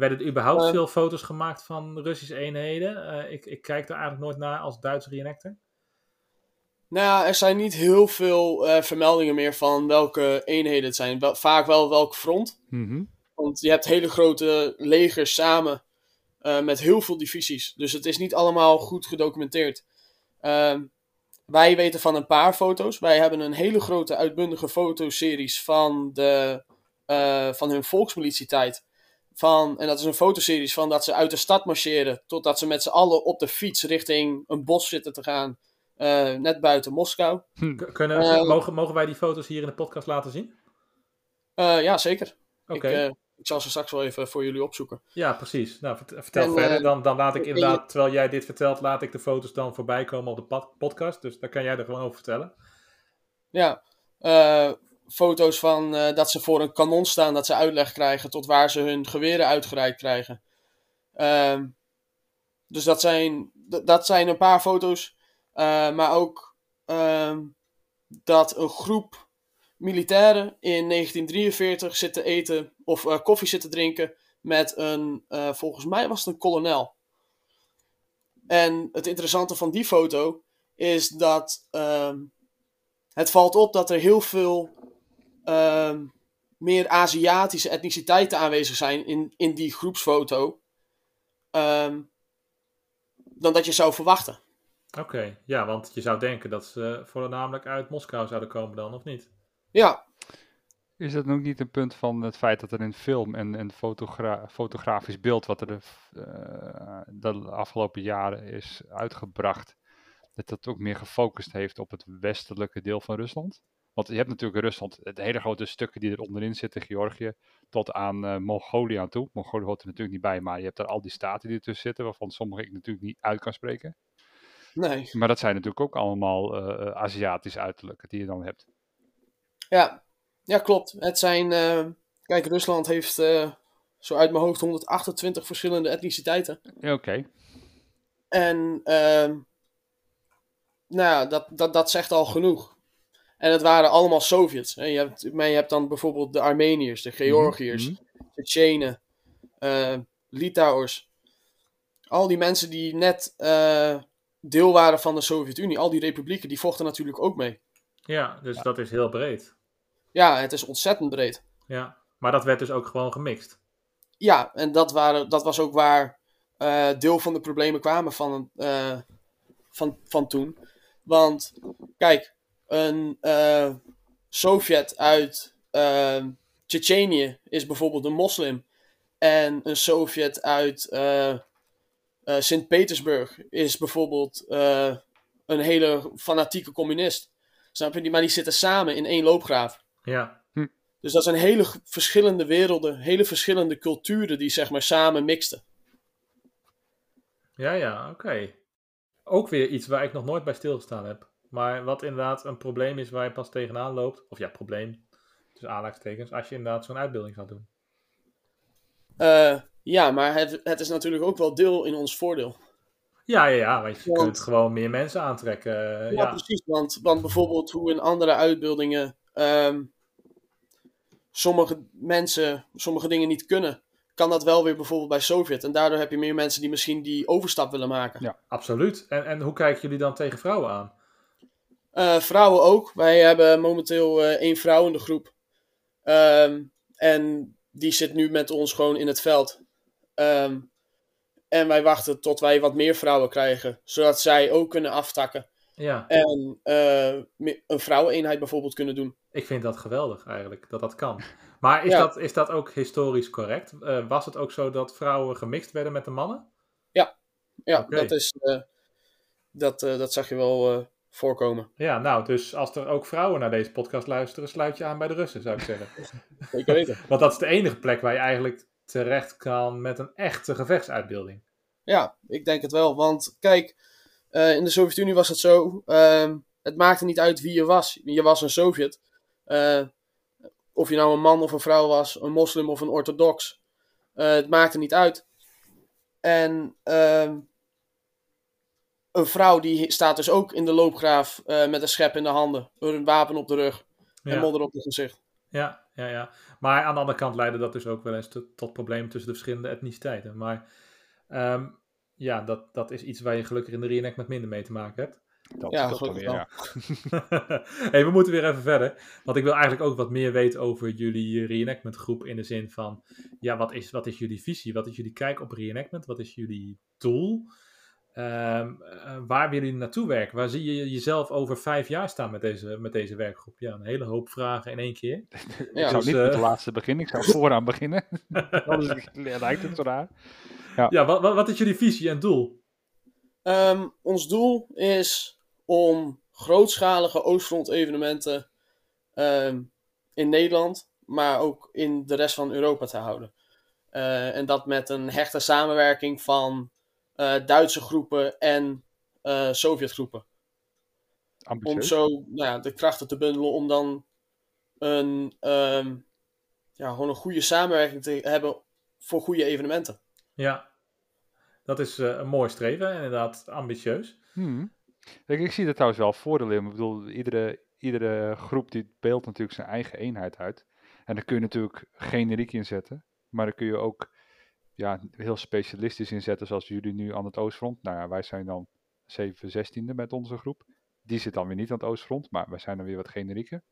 Werden er überhaupt Eh. veel foto's gemaakt van Russische eenheden? Eh, ik, ik kijk er eigenlijk nooit naar als Duitse reenactor. Nou ja, er zijn niet heel veel eh, vermeldingen meer van welke eenheden het zijn. Wel, vaak wel welk front. Mhm. Want je hebt hele grote legers samen eh, met heel veel divisies. Dus het is niet allemaal goed gedocumenteerd. Ehm, wij weten van een paar foto's. Wij hebben een hele grote uitbundige fotoseries van, de, eh, van hun volksmilitietijd. Van, en dat is een fotoseries van dat ze uit de stad marcheren. Totdat ze met z'n allen op de fiets richting een bos zitten te gaan. eh, net buiten Moskou. K- Kunnen, Eh. mogen, mogen wij die foto's hier in de podcast laten zien? Eh, ja, zeker. Oké. Ik, eh, ik zal ze straks wel even voor jullie opzoeken. Ja, precies. Nou, vert- vertel En, verder. Dan, dan laat ik inderdaad, terwijl jij dit vertelt, laat ik de foto's dan voorbij komen op de podcast. Dus dan kan jij er gewoon over vertellen. Ja, eh, foto's van eh, dat ze voor een kanon staan, dat ze uitleg krijgen tot waar ze hun geweren uitgereikt krijgen. Ehm, dus dat zijn, dat zijn een paar foto's. Eh, maar ook ehm, dat een groep militairen in 1943 zit te eten of eh, koffie zit te drinken met een, volgens mij was het een kolonel. En het interessante van die foto is dat ehm, het valt op dat er heel veel ehm, meer Aziatische etniciteiten aanwezig zijn in, in die groepsfoto. ehm, dan dat je zou verwachten. Oké, ja, want je zou denken dat ze voornamelijk uit Moskou zouden komen dan, of niet? Ja, Is dat ook niet een punt van het feit dat er in film en, en fotogra- fotografisch beeld, wat er de, eh, de afgelopen jaren is uitgebracht, dat dat ook meer gefocust heeft op het westelijke deel van Rusland? Want je hebt natuurlijk Rusland de hele grote stukken die er onderin zitten, Georgië, tot aan eh, Mongolië aan toe. Mongolië hoort er natuurlijk niet bij, maar je hebt daar al die staten die ertussen zitten, waarvan sommige ik natuurlijk niet uit kan spreken. nee. Maar dat zijn natuurlijk ook allemaal eh eh, Aziatisch uiterlijke die je dan hebt. Ja, ja klopt. Het zijn. kijk, Rusland heeft zo uit mijn hoofd 128 verschillende etniciteiten. Ja, Oké, En ehm, nou ja, dat, dat, dat zegt al genoeg. En het waren allemaal Sovjets. Hè. Je, hebt, maar je hebt dan bijvoorbeeld de Armeniërs, de Georgiërs, mhm. de Tsjenen, eh Litouwers. Al die mensen die net eh, deel waren van de Sovjet-Unie, al die republieken, die vochten natuurlijk ook mee. Ja, dus dat is heel breed. Ja, het is ontzettend breed. Ja, maar dat werd dus ook gewoon gemixt. Ja, en dat, waren, dat was ook waar eh, deel van de problemen kwamen van, eh, van, van toen. Want, kijk, een eh, Sovjet uit uh, Tsjetsjenië is bijvoorbeeld een moslim. En een Sovjet uit eh, eh, Sint-Petersburg is bijvoorbeeld eh, een hele fanatieke communist. Snap je? Die, maar die zitten samen in één loopgraaf. Ja, Dus dat zijn hele verschillende werelden, hele verschillende culturen die zeg maar samen mixten. ja, ja, oké. Ook weer iets waar ik nog nooit bij stilgestaan heb. Maar wat inderdaad een probleem is waar je pas tegenaan loopt. Of ja, probleem. Dus aanhalingstekens. Als je inderdaad zo'n uitbeelding zou doen. Eh, ja, maar het, het is natuurlijk ook wel deel in ons voordeel. Ja, ja, ja. Want je Want- kunt gewoon meer mensen aantrekken. eh, Ja, ja. precies. Want, want bijvoorbeeld hoe in andere uitbeeldingen ehm, sommige mensen sommige dingen niet kunnen, kan dat wel weer bijvoorbeeld bij Sovjet. En daardoor heb je meer mensen die misschien die overstap willen maken. Ja. Absoluut. En, en hoe kijken jullie dan tegen vrouwen aan? Eh, vrouwen ook. Wij hebben momenteel eh, één vrouw in de groep. Ehm, en die zit nu met ons gewoon in het veld. Ehm, en wij wachten tot wij wat meer vrouwen krijgen. Zodat zij ook kunnen aftakken. Ja, En me- een vrouweneenheid bijvoorbeeld kunnen doen. ik vind dat geweldig eigenlijk, dat dat kan. Maar is, Ja. dat, is dat ook historisch correct? Was het ook zo dat vrouwen gemixt werden met de mannen? Ja, Oké. dat, is, dat, dat zag je wel voorkomen. Ja, nou, dus als er ook vrouwen naar deze podcast luisteren, sluit je aan bij de Russen, zou ik zeggen. Zeker weten. Want dat is de enige plek waar je eigenlijk terecht kan met een echte gevechtsuitbeelding. Ja, ik denk het wel. Want kijk, eh, in de Sovjet-Unie was het zo. ehm, het maakte niet uit wie je was. Je was een Sovjet. Eh, of je nou een man of een vrouw was, een moslim of een orthodox. Eh, het maakte niet uit. En ehm, een vrouw die staat dus ook in de loopgraaf eh, met een schep in de handen, een wapen op de rug en Ja, modder op het gezicht. ja, ja, ja. Maar aan de andere kant leidde dat dus ook wel eens tot, tot problemen tussen de verschillende etniciteiten. Maar ehm, ja, dat, dat is iets waar je gelukkig in de reenact minder mee te maken hebt. Dat Ja, dat weer, wel. ja. hey, we moeten weer even verder. Want ik wil eigenlijk ook wat meer weten over jullie reenactment groep. In de zin van, ja, wat is, wat is jullie visie? Wat is jullie kijk op reenactment? Wat is jullie doel? Ehm, eh, waar willen jullie naartoe werken? Waar zie je jezelf over vijf jaar staan met deze, met deze werkgroep? Ja, een hele hoop vragen in één keer. Ik Ja, zou dus, niet met de eh, laatste beginnen, ik zou vooraan beginnen. Anders lijkt het zo raar. Ja, wat, wat, wat is jullie visie en doel? Ehm, ons doel is om grootschalige Oostfront-evenementen ehm, in Nederland, maar ook in de rest van Europa te houden. Eh, en dat met een hechte samenwerking van eh, Duitse groepen en eh Sovjetgroepen. Om zo nou ja, de krachten te bundelen om dan een, ehm, ja, gewoon een goede samenwerking te hebben voor goede evenementen. Ja, dat is eh, een mooi streven, inderdaad ambitieus. Hmm. Kijk, ik zie er trouwens wel voordelen in. Ik bedoel, iedere, iedere groep die beeldt natuurlijk zijn eigen eenheid uit. En daar kun je natuurlijk generiek in zetten. Maar dan kun je ook ja, heel specialistisch inzetten, zoals jullie nu aan het Oostfront. Nou ja, wij zijn dan 7 16e met onze groep. Die zit dan weer niet aan het Oostfront, maar wij zijn dan weer wat generieker.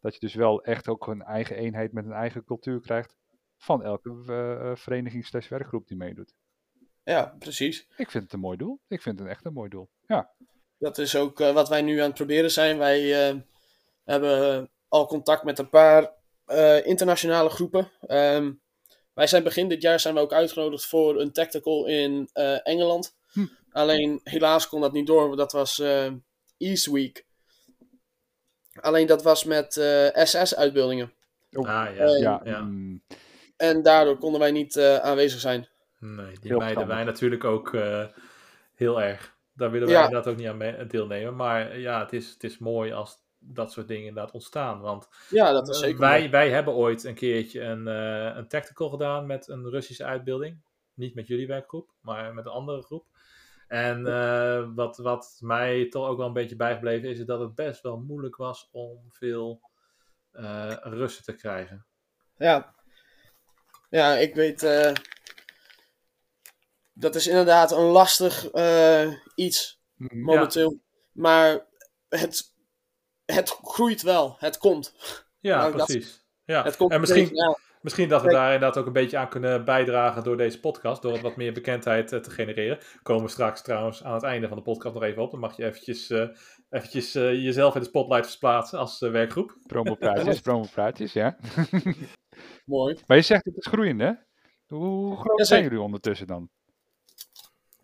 Dat je dus wel echt ook een eigen eenheid met een eigen cultuur krijgt van elke uh, vereniging slash werkgroep die meedoet. Ja, precies. Ik vind het een mooi doel. Ik vind het echt een mooi doel. Ja. Dat is ook uh, wat wij nu aan het proberen zijn. Wij uh, hebben al contact met een paar internationale groepen. Um, wij zijn begin dit jaar zijn we ook uitgenodigd voor een tactical in Engeland. Hm. Alleen helaas kon dat niet door, want dat was East Week. Alleen dat was met SS-uitbeeldingen. Oh. Ah ja. ja. ja. En daardoor konden wij niet aanwezig zijn. Nee, die mijden wij natuurlijk ook uh, heel erg. Daar willen wij ja. inderdaad ook niet aan deelnemen. Maar ja, het is, het is mooi als dat soort dingen inderdaad ontstaan. Want ja, dat is zeker wij, wij hebben ooit een keertje een, uh, een tactical gedaan met een Russische uitbeelding. Niet met jullie werkgroep, maar met een andere groep. En uh, wat, wat mij toch ook wel een beetje bijgebleven is, is dat het best wel moeilijk was om veel Russen te krijgen. Ja, ja ik weet dat is inderdaad een lastig iets momenteel. Ja. Maar het, het groeit wel. Het komt. Ja, nou, precies. Dat, ja. Het komt en misschien, misschien dat we daar inderdaad ook een beetje aan kunnen bijdragen door deze podcast. Door wat meer bekendheid uh, te genereren. Komen we straks trouwens aan het einde van de podcast nog even op. Dan mag je eventjes, uh, eventjes jezelf in de spotlight versplaatsen als werkgroep. Promopraatjes, promopraatjes, ja. Mooi. Maar je zegt het is groeiend, hè? Hoe groot zijn jullie ondertussen dan?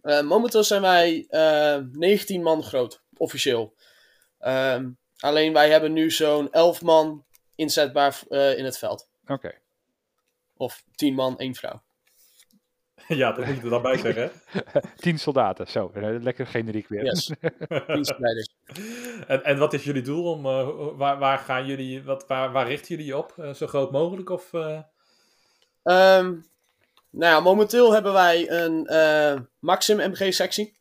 Uh, momenteel zijn wij uh, eh, 19 man groot, officieel. Um, alleen wij hebben nu zo'n 11 man inzetbaar uh, in het veld. Oké. Okay. Of 10 man, 1 vrouw. ja, dat moet je er dan bij zeggen. 10 soldaten, zo. Lekker generiek weer. Yes. 10 strijders. en, en wat is jullie doel? Om, waar, waar, gaan jullie, wat, waar, waar richten jullie je op? zo groot mogelijk? Of, um, nou ja, momenteel hebben wij een uh, Maxim MG-sectie.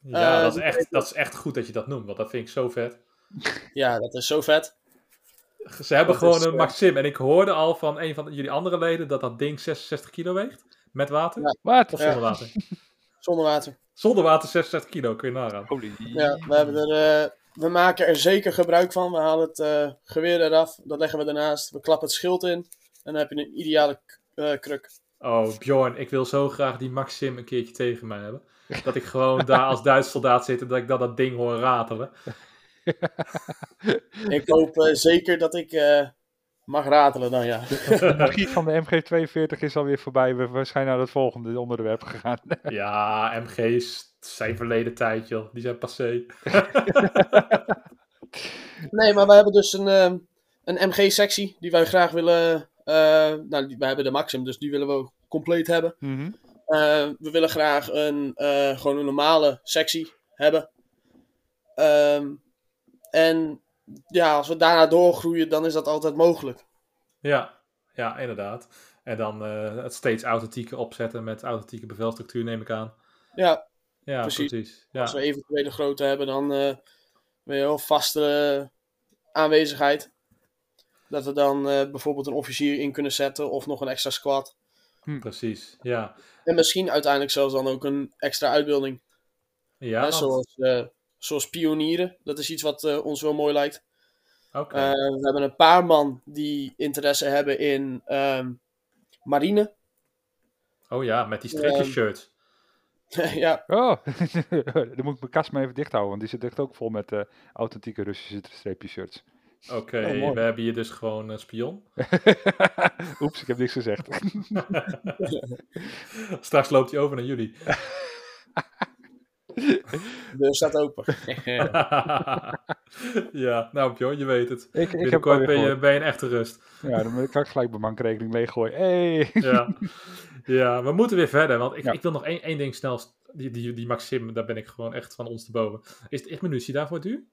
Ja, uh, dat, is echt, dat is echt goed dat je dat noemt, want dat vind ik zo vet. Ja, dat is zo vet. Ze hebben dat gewoon is, een Maxim. En ik hoorde al van een van jullie andere leden dat dat ding 66 kilo weegt. Met water? Ja. Wat? Of zonder ja. water? zonder water. Zonder water 66 kilo, kun je nagaan. Holy. Ja, we, hebben er, uh, we maken er zeker gebruik van. We halen het uh, geweer eraf, dat leggen we ernaast. We klappen het schild in. En dan heb je een ideale kruk. Oh, Bjorn, ik wil zo graag die Maxim een keertje tegen mij hebben. Dat ik gewoon daar als Duits soldaat zit en dat ik dat, dat ding hoor ratelen. ik hoop uh, zeker dat ik uh, mag ratelen dan, ja. De magie van de MG42 is alweer voorbij. We, we zijn naar het volgende onderwerp gegaan. ja, MG's zijn verleden tijd, joh. Die zijn passé. nee, maar we hebben dus een, uh, een MG-sectie die wij graag willen uh, nou, wij hebben de Maxim, dus die willen we compleet hebben. Mm -hmm. uh, we willen graag een, uh, gewoon een normale sectie hebben. Um, en ja, als we daarna doorgroeien, dan is dat altijd mogelijk. Ja, ja inderdaad. En dan het steeds authentieke opzetten met authentieke bevelstructuur, neem ik aan. Ja, ja precies. precies. Ja. Als we eventuele grootte hebben, dan uh, weer heel vaste aanwezigheid. Dat we dan uh, bijvoorbeeld een officier in kunnen zetten of nog een extra squad. Hm. Precies, ja. En misschien uiteindelijk zelfs dan ook een extra uitbeelding. Ja, want... zoals, zoals pionieren. Dat is iets wat uh, ons wel mooi lijkt. Okay. we hebben een paar man die interesse hebben in um, marine. Oh ja, met die streepjes shirt. ja. Oh, dan moet ik mijn kast maar even dicht houden, want die zit echt ook vol met authentieke Russische streepjes shirts. Oké, okay, oh, we hebben hier dus gewoon een spion. Oeps, ik heb niks gezegd. Straks loopt hij over naar jullie. De deur staat open. ja, nou Bjorn, je weet het. Ik, ik heb ben, je, ben je een echte rust. Ja, dan kan ik gelijk mijn bankrekening leeggooien. Hey. ja. ja, we moeten weer verder. Want ik, ja. ik wil nog één, één ding snel... Die, die, die Maxim, daar ben ik gewoon echt van ons te boven. Is het echt munitie daarvoor duur?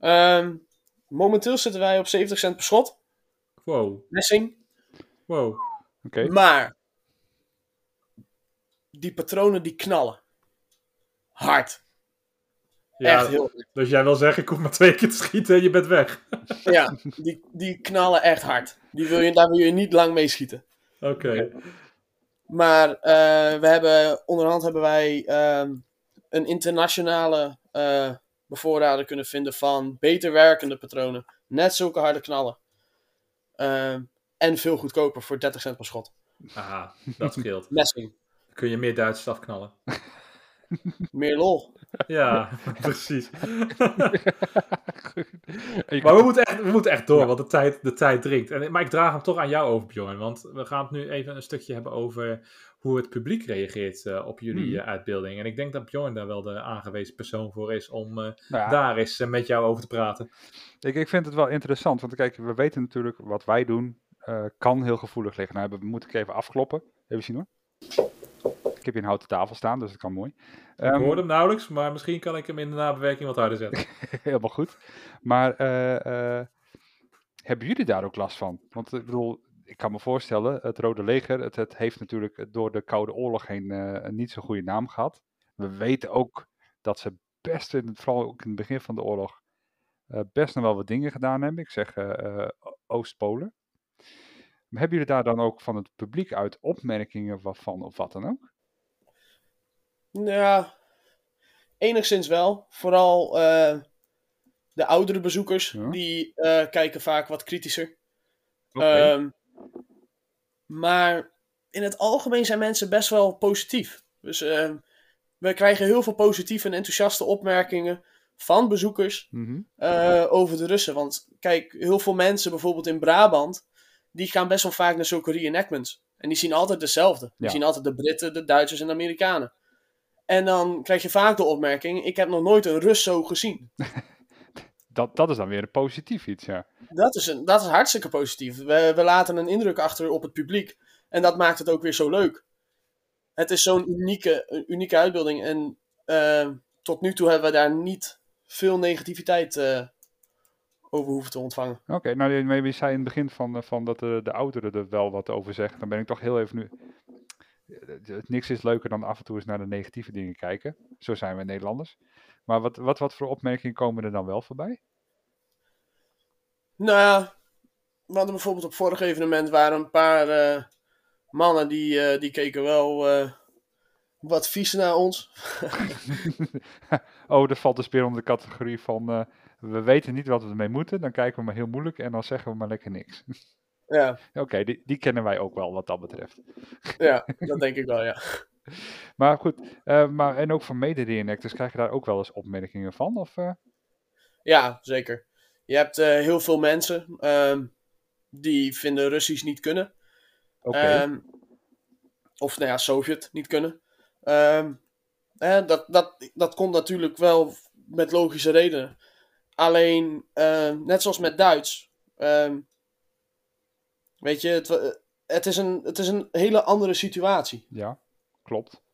Um, momenteel zitten wij op 70 cent per schot. Wow, Messing. wow. Oké. Maar die patronen die knallen. Hard. Ja, Echt heel hard. dus jij wil zeggen, ik hoef maar twee keer te schieten en je bent weg. Ja, die, die knallen echt hard. Die wil je, daar wil je niet lang mee schieten. Oké. Maar eh, we hebben, onderhand hebben wij ehm, een internationale eh bevoorrader kunnen vinden van beter werkende patronen. Net zulke harde knallen. Ehm, en veel goedkoper voor 30 cent per schot. Aha, dat scheelt. Messing. Kun je meer Duitsers afknallen. Meer lol. Ja, precies. Maar we moeten echt, we moeten echt door, want de tijd, de tijd dringt. En, maar ik draag hem toch aan jou over, Bjorn. Want we gaan het nu even een stukje hebben over hoe het publiek reageert eh, op jullie Hmm. eh, uitbeelding. En ik denk dat Bjorn daar wel de aangewezen persoon voor is om eh, Nou ja, daar eens met jou over te praten. ik, ik vind het wel interessant, want kijk, we weten natuurlijk wat wij doen eh, kan heel gevoelig liggen. Nou, we moeten ik even afkloppen. Even zien hoor. Ik heb hier een houten tafel staan, dus dat kan mooi. ik Ehm, hoorde hem nauwelijks, maar misschien kan ik hem in de nabewerking wat harder zetten. Helemaal goed. Maar eh, eh, hebben jullie daar ook last van? Want ik bedoel, ik kan me voorstellen, het Rode Leger, het, het heeft natuurlijk door de Koude Oorlog heen eh, een niet zo goede naam gehad. We weten ook dat ze best, in het, vooral ook in het begin van de oorlog, eh, best nog wel wat dingen gedaan hebben. Ik zeg eh, eh, Oost-Polen. Hebben jullie daar dan ook van het publiek uit opmerkingen van of wat dan ook? Ja, enigszins wel. Vooral eh, de oudere bezoekers, Ja. die eh, kijken vaak wat kritischer. Ehm, maar in het algemeen zijn mensen best wel positief. Dus ehm, we krijgen heel veel positieve en enthousiaste opmerkingen van bezoekers Mhm. eh, over de Russen. Want kijk, heel veel mensen bijvoorbeeld in Brabant, die gaan best wel vaak naar zulke reenactments. En die zien altijd dezelfde. Die Ja. zien altijd de Britten, de Duitsers en de Amerikanen. En dan krijg je vaak de opmerking, ik heb nog nooit een Rus zo gezien. dat, dat is dan weer een positief iets, ja. Dat is, een, dat is hartstikke positief. We, we laten een indruk achter op het publiek. En dat maakt het ook weer zo leuk. Het is zo'n unieke, unieke uitbeelding. En eh, tot nu toe hebben we daar niet veel negativiteit eh, over hoeven te ontvangen. Oké, nou je zei in het begin van, eh, van dat de, de ouderen er wel wat over zeggen. Dan ben ik toch heel even nu... Niks is leuker dan af en toe eens naar de negatieve dingen kijken. Zo zijn we Nederlanders. Maar wat, wat, wat voor opmerkingen komen er dan wel voorbij? Nou ja, we hadden bijvoorbeeld op vorig evenement waren een paar eh, mannen die, eh, die keken wel eh, wat vies naar ons. oh, dat valt dus weer onder de categorie van... we weten niet wat we ermee moeten. Dan kijken we maar heel moeilijk en dan zeggen we maar lekker niks. Ja, Oké, die, die kennen wij ook wel wat dat betreft. ja dat denk ik wel, ja. Maar goed, eh, maar, en ook van mede-reenactors krijg je daar ook wel eens opmerkingen van? Of, eh? Ja, zeker. Je hebt eh, heel veel mensen ehm, die vinden Russisch niet kunnen. Oké, Ehm, of nou ja, Sovjet niet kunnen. Ehm, dat, dat, dat komt natuurlijk wel met logische redenen. Alleen, net zoals met Duits. Weet je, het, het, is een, het is een hele andere situatie. ja, klopt.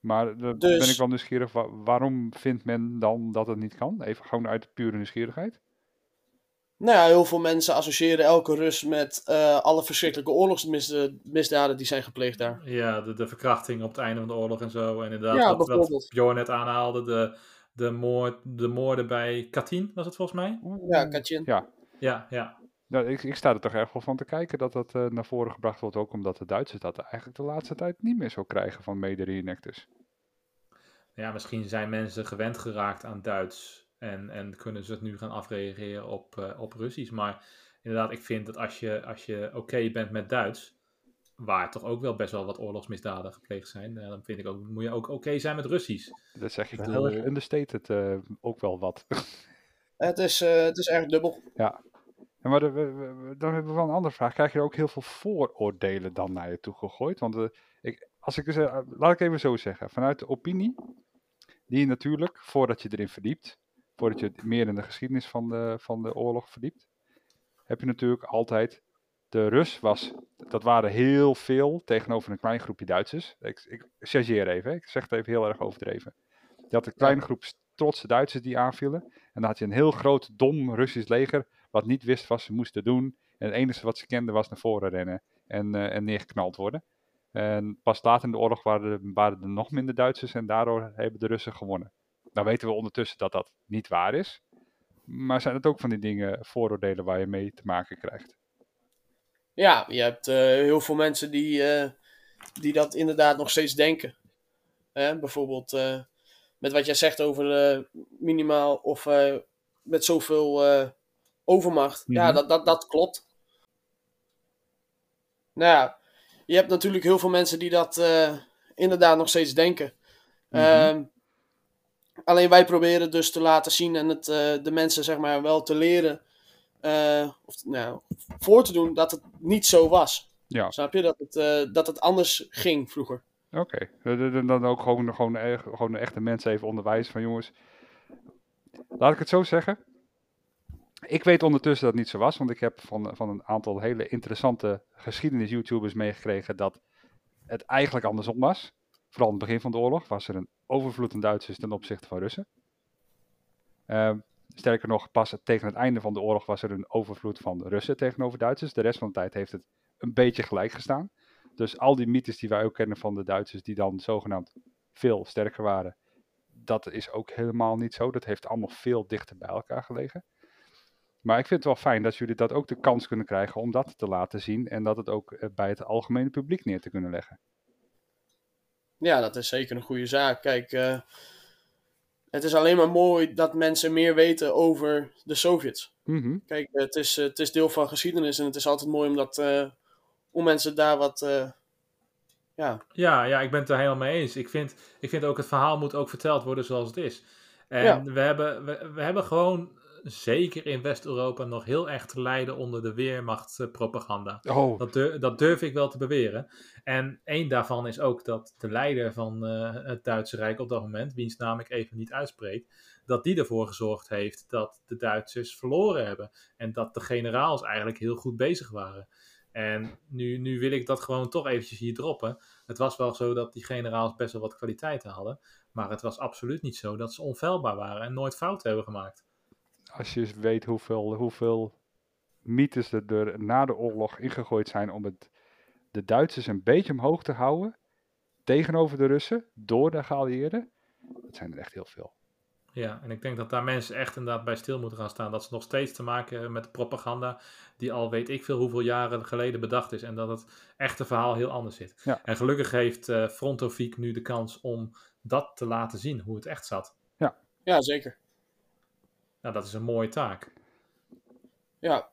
Maar dan Dus- ben ik wel nieuwsgierig, wa- waarom vindt men dan dat het niet kan? Even gewoon uit pure nieuwsgierigheid. Nou ja, heel veel mensen associëren elke Rus met eh, alle verschrikkelijke oorlogsmisdaden die zijn gepleegd daar. Ja, de, de verkrachting op het einde van de oorlog en zo. En inderdaad, Ja, wat. Bjorn net aanhaalde, de, de, moord, de moorden bij Katyn, was het volgens mij? Ja, Katjen. Ja, Ja, ja. Nou, ik, ik sta er toch erg wel van te kijken dat dat eh, naar voren gebracht wordt. Ook omdat de Duitsers dat eigenlijk de laatste tijd niet meer zo krijgen van mede-reenactors. Ja, misschien zijn mensen gewend geraakt aan Duits en, en kunnen ze het nu gaan afreageren op, eh, op Russisch. Maar inderdaad, ik vind dat als je, als je oké bent met Duits, waar toch ook wel best wel wat oorlogsmisdaden gepleegd zijn, eh, dan vind ik ook, moet je ook oké zijn met Russisch. Dat zeg Ik wel heel erg bedoel- understated eh, ook wel wat. Het is, eh, het is erg dubbel. Ja, maar de- we- we- we- dan hebben we wel een andere vraag. Krijg je er ook heel veel vooroordelen dan naar je toe gegooid? Want eh, ik, als ik, eens, eh, laat ik even zo zeggen. Vanuit de opinie, die je natuurlijk, voordat je erin verdiept, voordat je meer in de geschiedenis van de, van de oorlog verdiept, heb je natuurlijk altijd, de Rus was, dat waren heel veel tegenover een klein groepje Duitsers. Ik, ik chargeer even, hè. ik zeg het even heel erg overdreven. Je had een kleine groep trotse Duitsers die aanvielen. En dan had je een heel groot, dom Russisch leger, wat niet wist wat ze moesten doen. En het enige wat ze kenden was naar voren rennen en, eh, en neergeknald worden. En pas later in de oorlog waren er, waren er nog minder Duitsers en daardoor hebben de Russen gewonnen. Nou weten we ondertussen dat dat niet waar is. Maar zijn het ook van die dingen, vooroordelen waar je mee te maken krijgt? Ja, je hebt eh, heel veel mensen die, eh, die dat inderdaad nog steeds denken. Bijvoorbeeld met wat jij zegt over minimaal of met zoveel overmacht. Ja, Mhm. dat, dat, dat klopt. Nou ja, je hebt natuurlijk heel veel mensen die dat eh, inderdaad nog steeds denken. Mhm. Ehm, alleen wij proberen dus te laten zien en het, eh, de mensen zeg maar wel te leren. eh, of nou, voor te doen dat het niet zo was. Ja, Snap je? Dat het, dat het anders ging vroeger. oké. Eh, Dan- ook gewoon, gewoon, gewoon de echte mensen even onderwijzen van jongens. Laat ik het zo zeggen. Ik weet ondertussen dat het niet zo was, want ik heb van, van een aantal hele interessante geschiedenis-YouTubers meegekregen dat het eigenlijk andersom was. Vooral in het begin van de oorlog was er een overvloed aan Duitsers ten opzichte van Russen. Ehm, sterker nog, pas tegen het einde van de oorlog was er een overvloed van Russen tegenover Duitsers. De rest van de tijd heeft het een beetje gelijk gestaan. Dus al die mythes die wij ook kennen van de Duitsers, die dan zogenaamd veel sterker waren, dat is ook helemaal niet zo. Dat heeft allemaal veel dichter bij elkaar gelegen. Maar ik vind het wel fijn dat jullie dat ook de kans kunnen krijgen om dat te laten zien en dat het ook eh, bij het algemene publiek neer te kunnen leggen. Ja, dat is zeker een goede zaak. Kijk, eh, het is alleen maar mooi dat mensen meer weten over de Sovjets. Mhm. Kijk, het is, eh, het is deel van geschiedenis en het is altijd mooi om, dat, eh, om mensen daar wat. eh, ja, Ja, ja, ik ben het er helemaal mee eens. Ik vind, ik vind ook het verhaal moet ook verteld worden zoals het is. En Ja. we, hebben, we, we hebben gewoon, zeker in West-Europa, nog heel erg te lijden onder de weermachtpropaganda. Oh, Dat, dur- dat durf ik wel te beweren. En één daarvan is ook dat de leider van eh, het Duitse Rijk op dat moment, wiens naam ik even niet uitspreek, dat die ervoor gezorgd heeft dat de Duitsers verloren hebben. En dat de generaals eigenlijk heel goed bezig waren. En nu, nu wil ik dat gewoon toch eventjes hier droppen. Het was wel zo dat die generaals best wel wat kwaliteiten hadden. Maar het was absoluut niet zo dat ze onfeilbaar waren en nooit fouten hebben gemaakt. Als je eens weet hoeveel, hoeveel mythes er, er na de oorlog ingegooid zijn om het, de Duitsers een beetje omhoog te houden tegenover de Russen door de geallieerden, dat zijn er echt heel veel. Ja, en ik denk dat daar mensen echt inderdaad bij stil moeten gaan staan. Dat ze nog steeds te maken hebben met propaganda die al weet ik veel hoeveel jaren geleden bedacht is. En dat het echte verhaal heel anders zit. Ja. En gelukkig heeft eh Frontofiek nu de kans om dat te laten zien, hoe het echt zat. ja, zeker. Nou, dat is een mooie taak. Ja,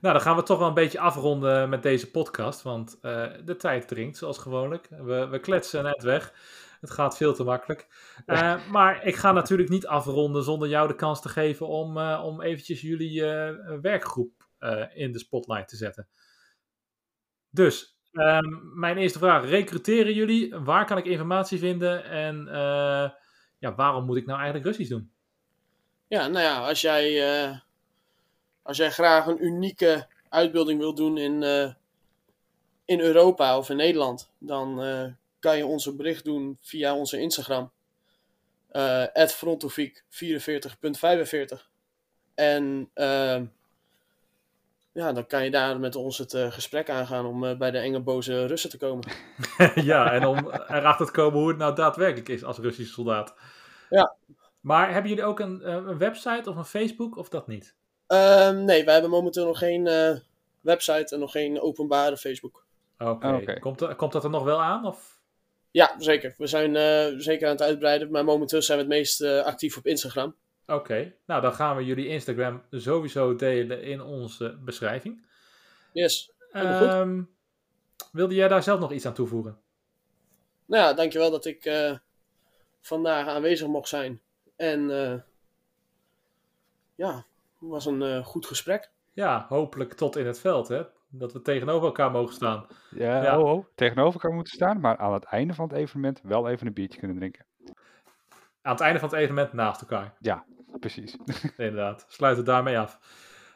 Nou, dan gaan we toch wel een beetje afronden met deze podcast. Want eh, de tijd dringt, zoals gewoonlijk. We, we kletsen net weg. Het gaat veel te makkelijk. Eh, maar ik ga natuurlijk niet afronden zonder jou de kans te geven om, eh, om eventjes jullie werkgroep in de spotlight te zetten. Dus, ehm, mijn eerste vraag. Recruteren jullie? Waar kan ik informatie vinden? En ja, waarom moet ik nou eigenlijk Russisch doen? Ja nou ja, als jij, eh, als jij graag een unieke uitbeelding wil doen in, eh, in Europa of in Nederland, dan eh, kan je ons een bericht doen via onze Instagram. eh frontofiek 44.45. En ja, dan kan je daar met ons het gesprek aangaan om bij de enge boze Russen te komen. ja, en om erachter te komen hoe het nou daadwerkelijk is als Russische soldaat. Ja. Maar hebben jullie ook een, eh, een website of een Facebook of dat niet? Ehm, nee, wij hebben momenteel nog geen eh, website en nog geen openbare Facebook. Oké. Ah. Komt, komt dat er nog wel aan? Of? Ja, zeker. We zijn eh, zeker aan het uitbreiden, maar momenteel zijn we het meest eh, actief op Instagram. Oké. Nou, dan gaan we jullie Instagram sowieso delen in onze beschrijving. Yes. Ehm, wilde jij daar zelf nog iets aan toevoegen? Nou ja, dankjewel dat ik eh, vandaag aanwezig mocht zijn. En eh, ja, het was een eh, goed gesprek. Ja, hopelijk tot in het veld, hè? Dat we tegenover elkaar mogen staan. Ja, Ja. Oh, oh, tegenover elkaar moeten staan, maar aan het einde van het evenement wel even een biertje kunnen drinken. Aan het einde van het evenement naast elkaar. Precies. Inderdaad. Sluit het daarmee af.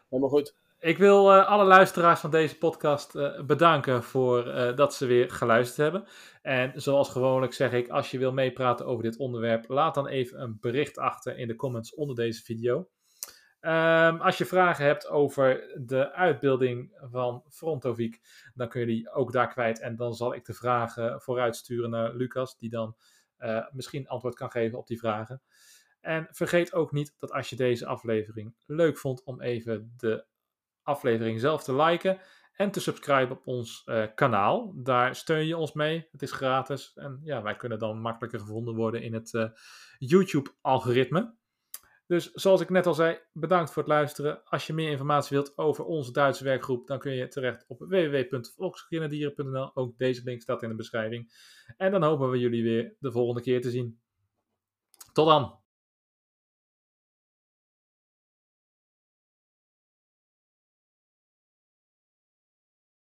Helemaal goed. Ik wil uh, alle luisteraars van deze podcast uh, bedanken voor uh, dat ze weer geluisterd hebben. En zoals gewoonlijk zeg ik, als je wil meepraten over dit onderwerp, laat dan even een bericht achter in de comments onder deze video. Um, als je vragen hebt over de uitbeelding van Frontovic, dan kun je die ook daar kwijt. En dan zal ik de vragen vooruit sturen naar Lucas, die dan misschien antwoord kan geven op die vragen. En vergeet ook niet dat als je deze aflevering leuk vond, om even de aflevering zelf te liken en te subscriben op ons uh, kanaal. Daar steun je ons mee. Het is gratis. En ja, wij kunnen dan makkelijker gevonden worden in het uh, YouTube-algoritme. Dus zoals ik net al zei, bedankt voor het luisteren. Als je meer informatie wilt over onze Duitse werkgroep, dan kun je terecht op www.volkskinderdieren.nl. Ook deze link staat in de beschrijving. En dan hopen we jullie weer de volgende keer te zien. Tot dan!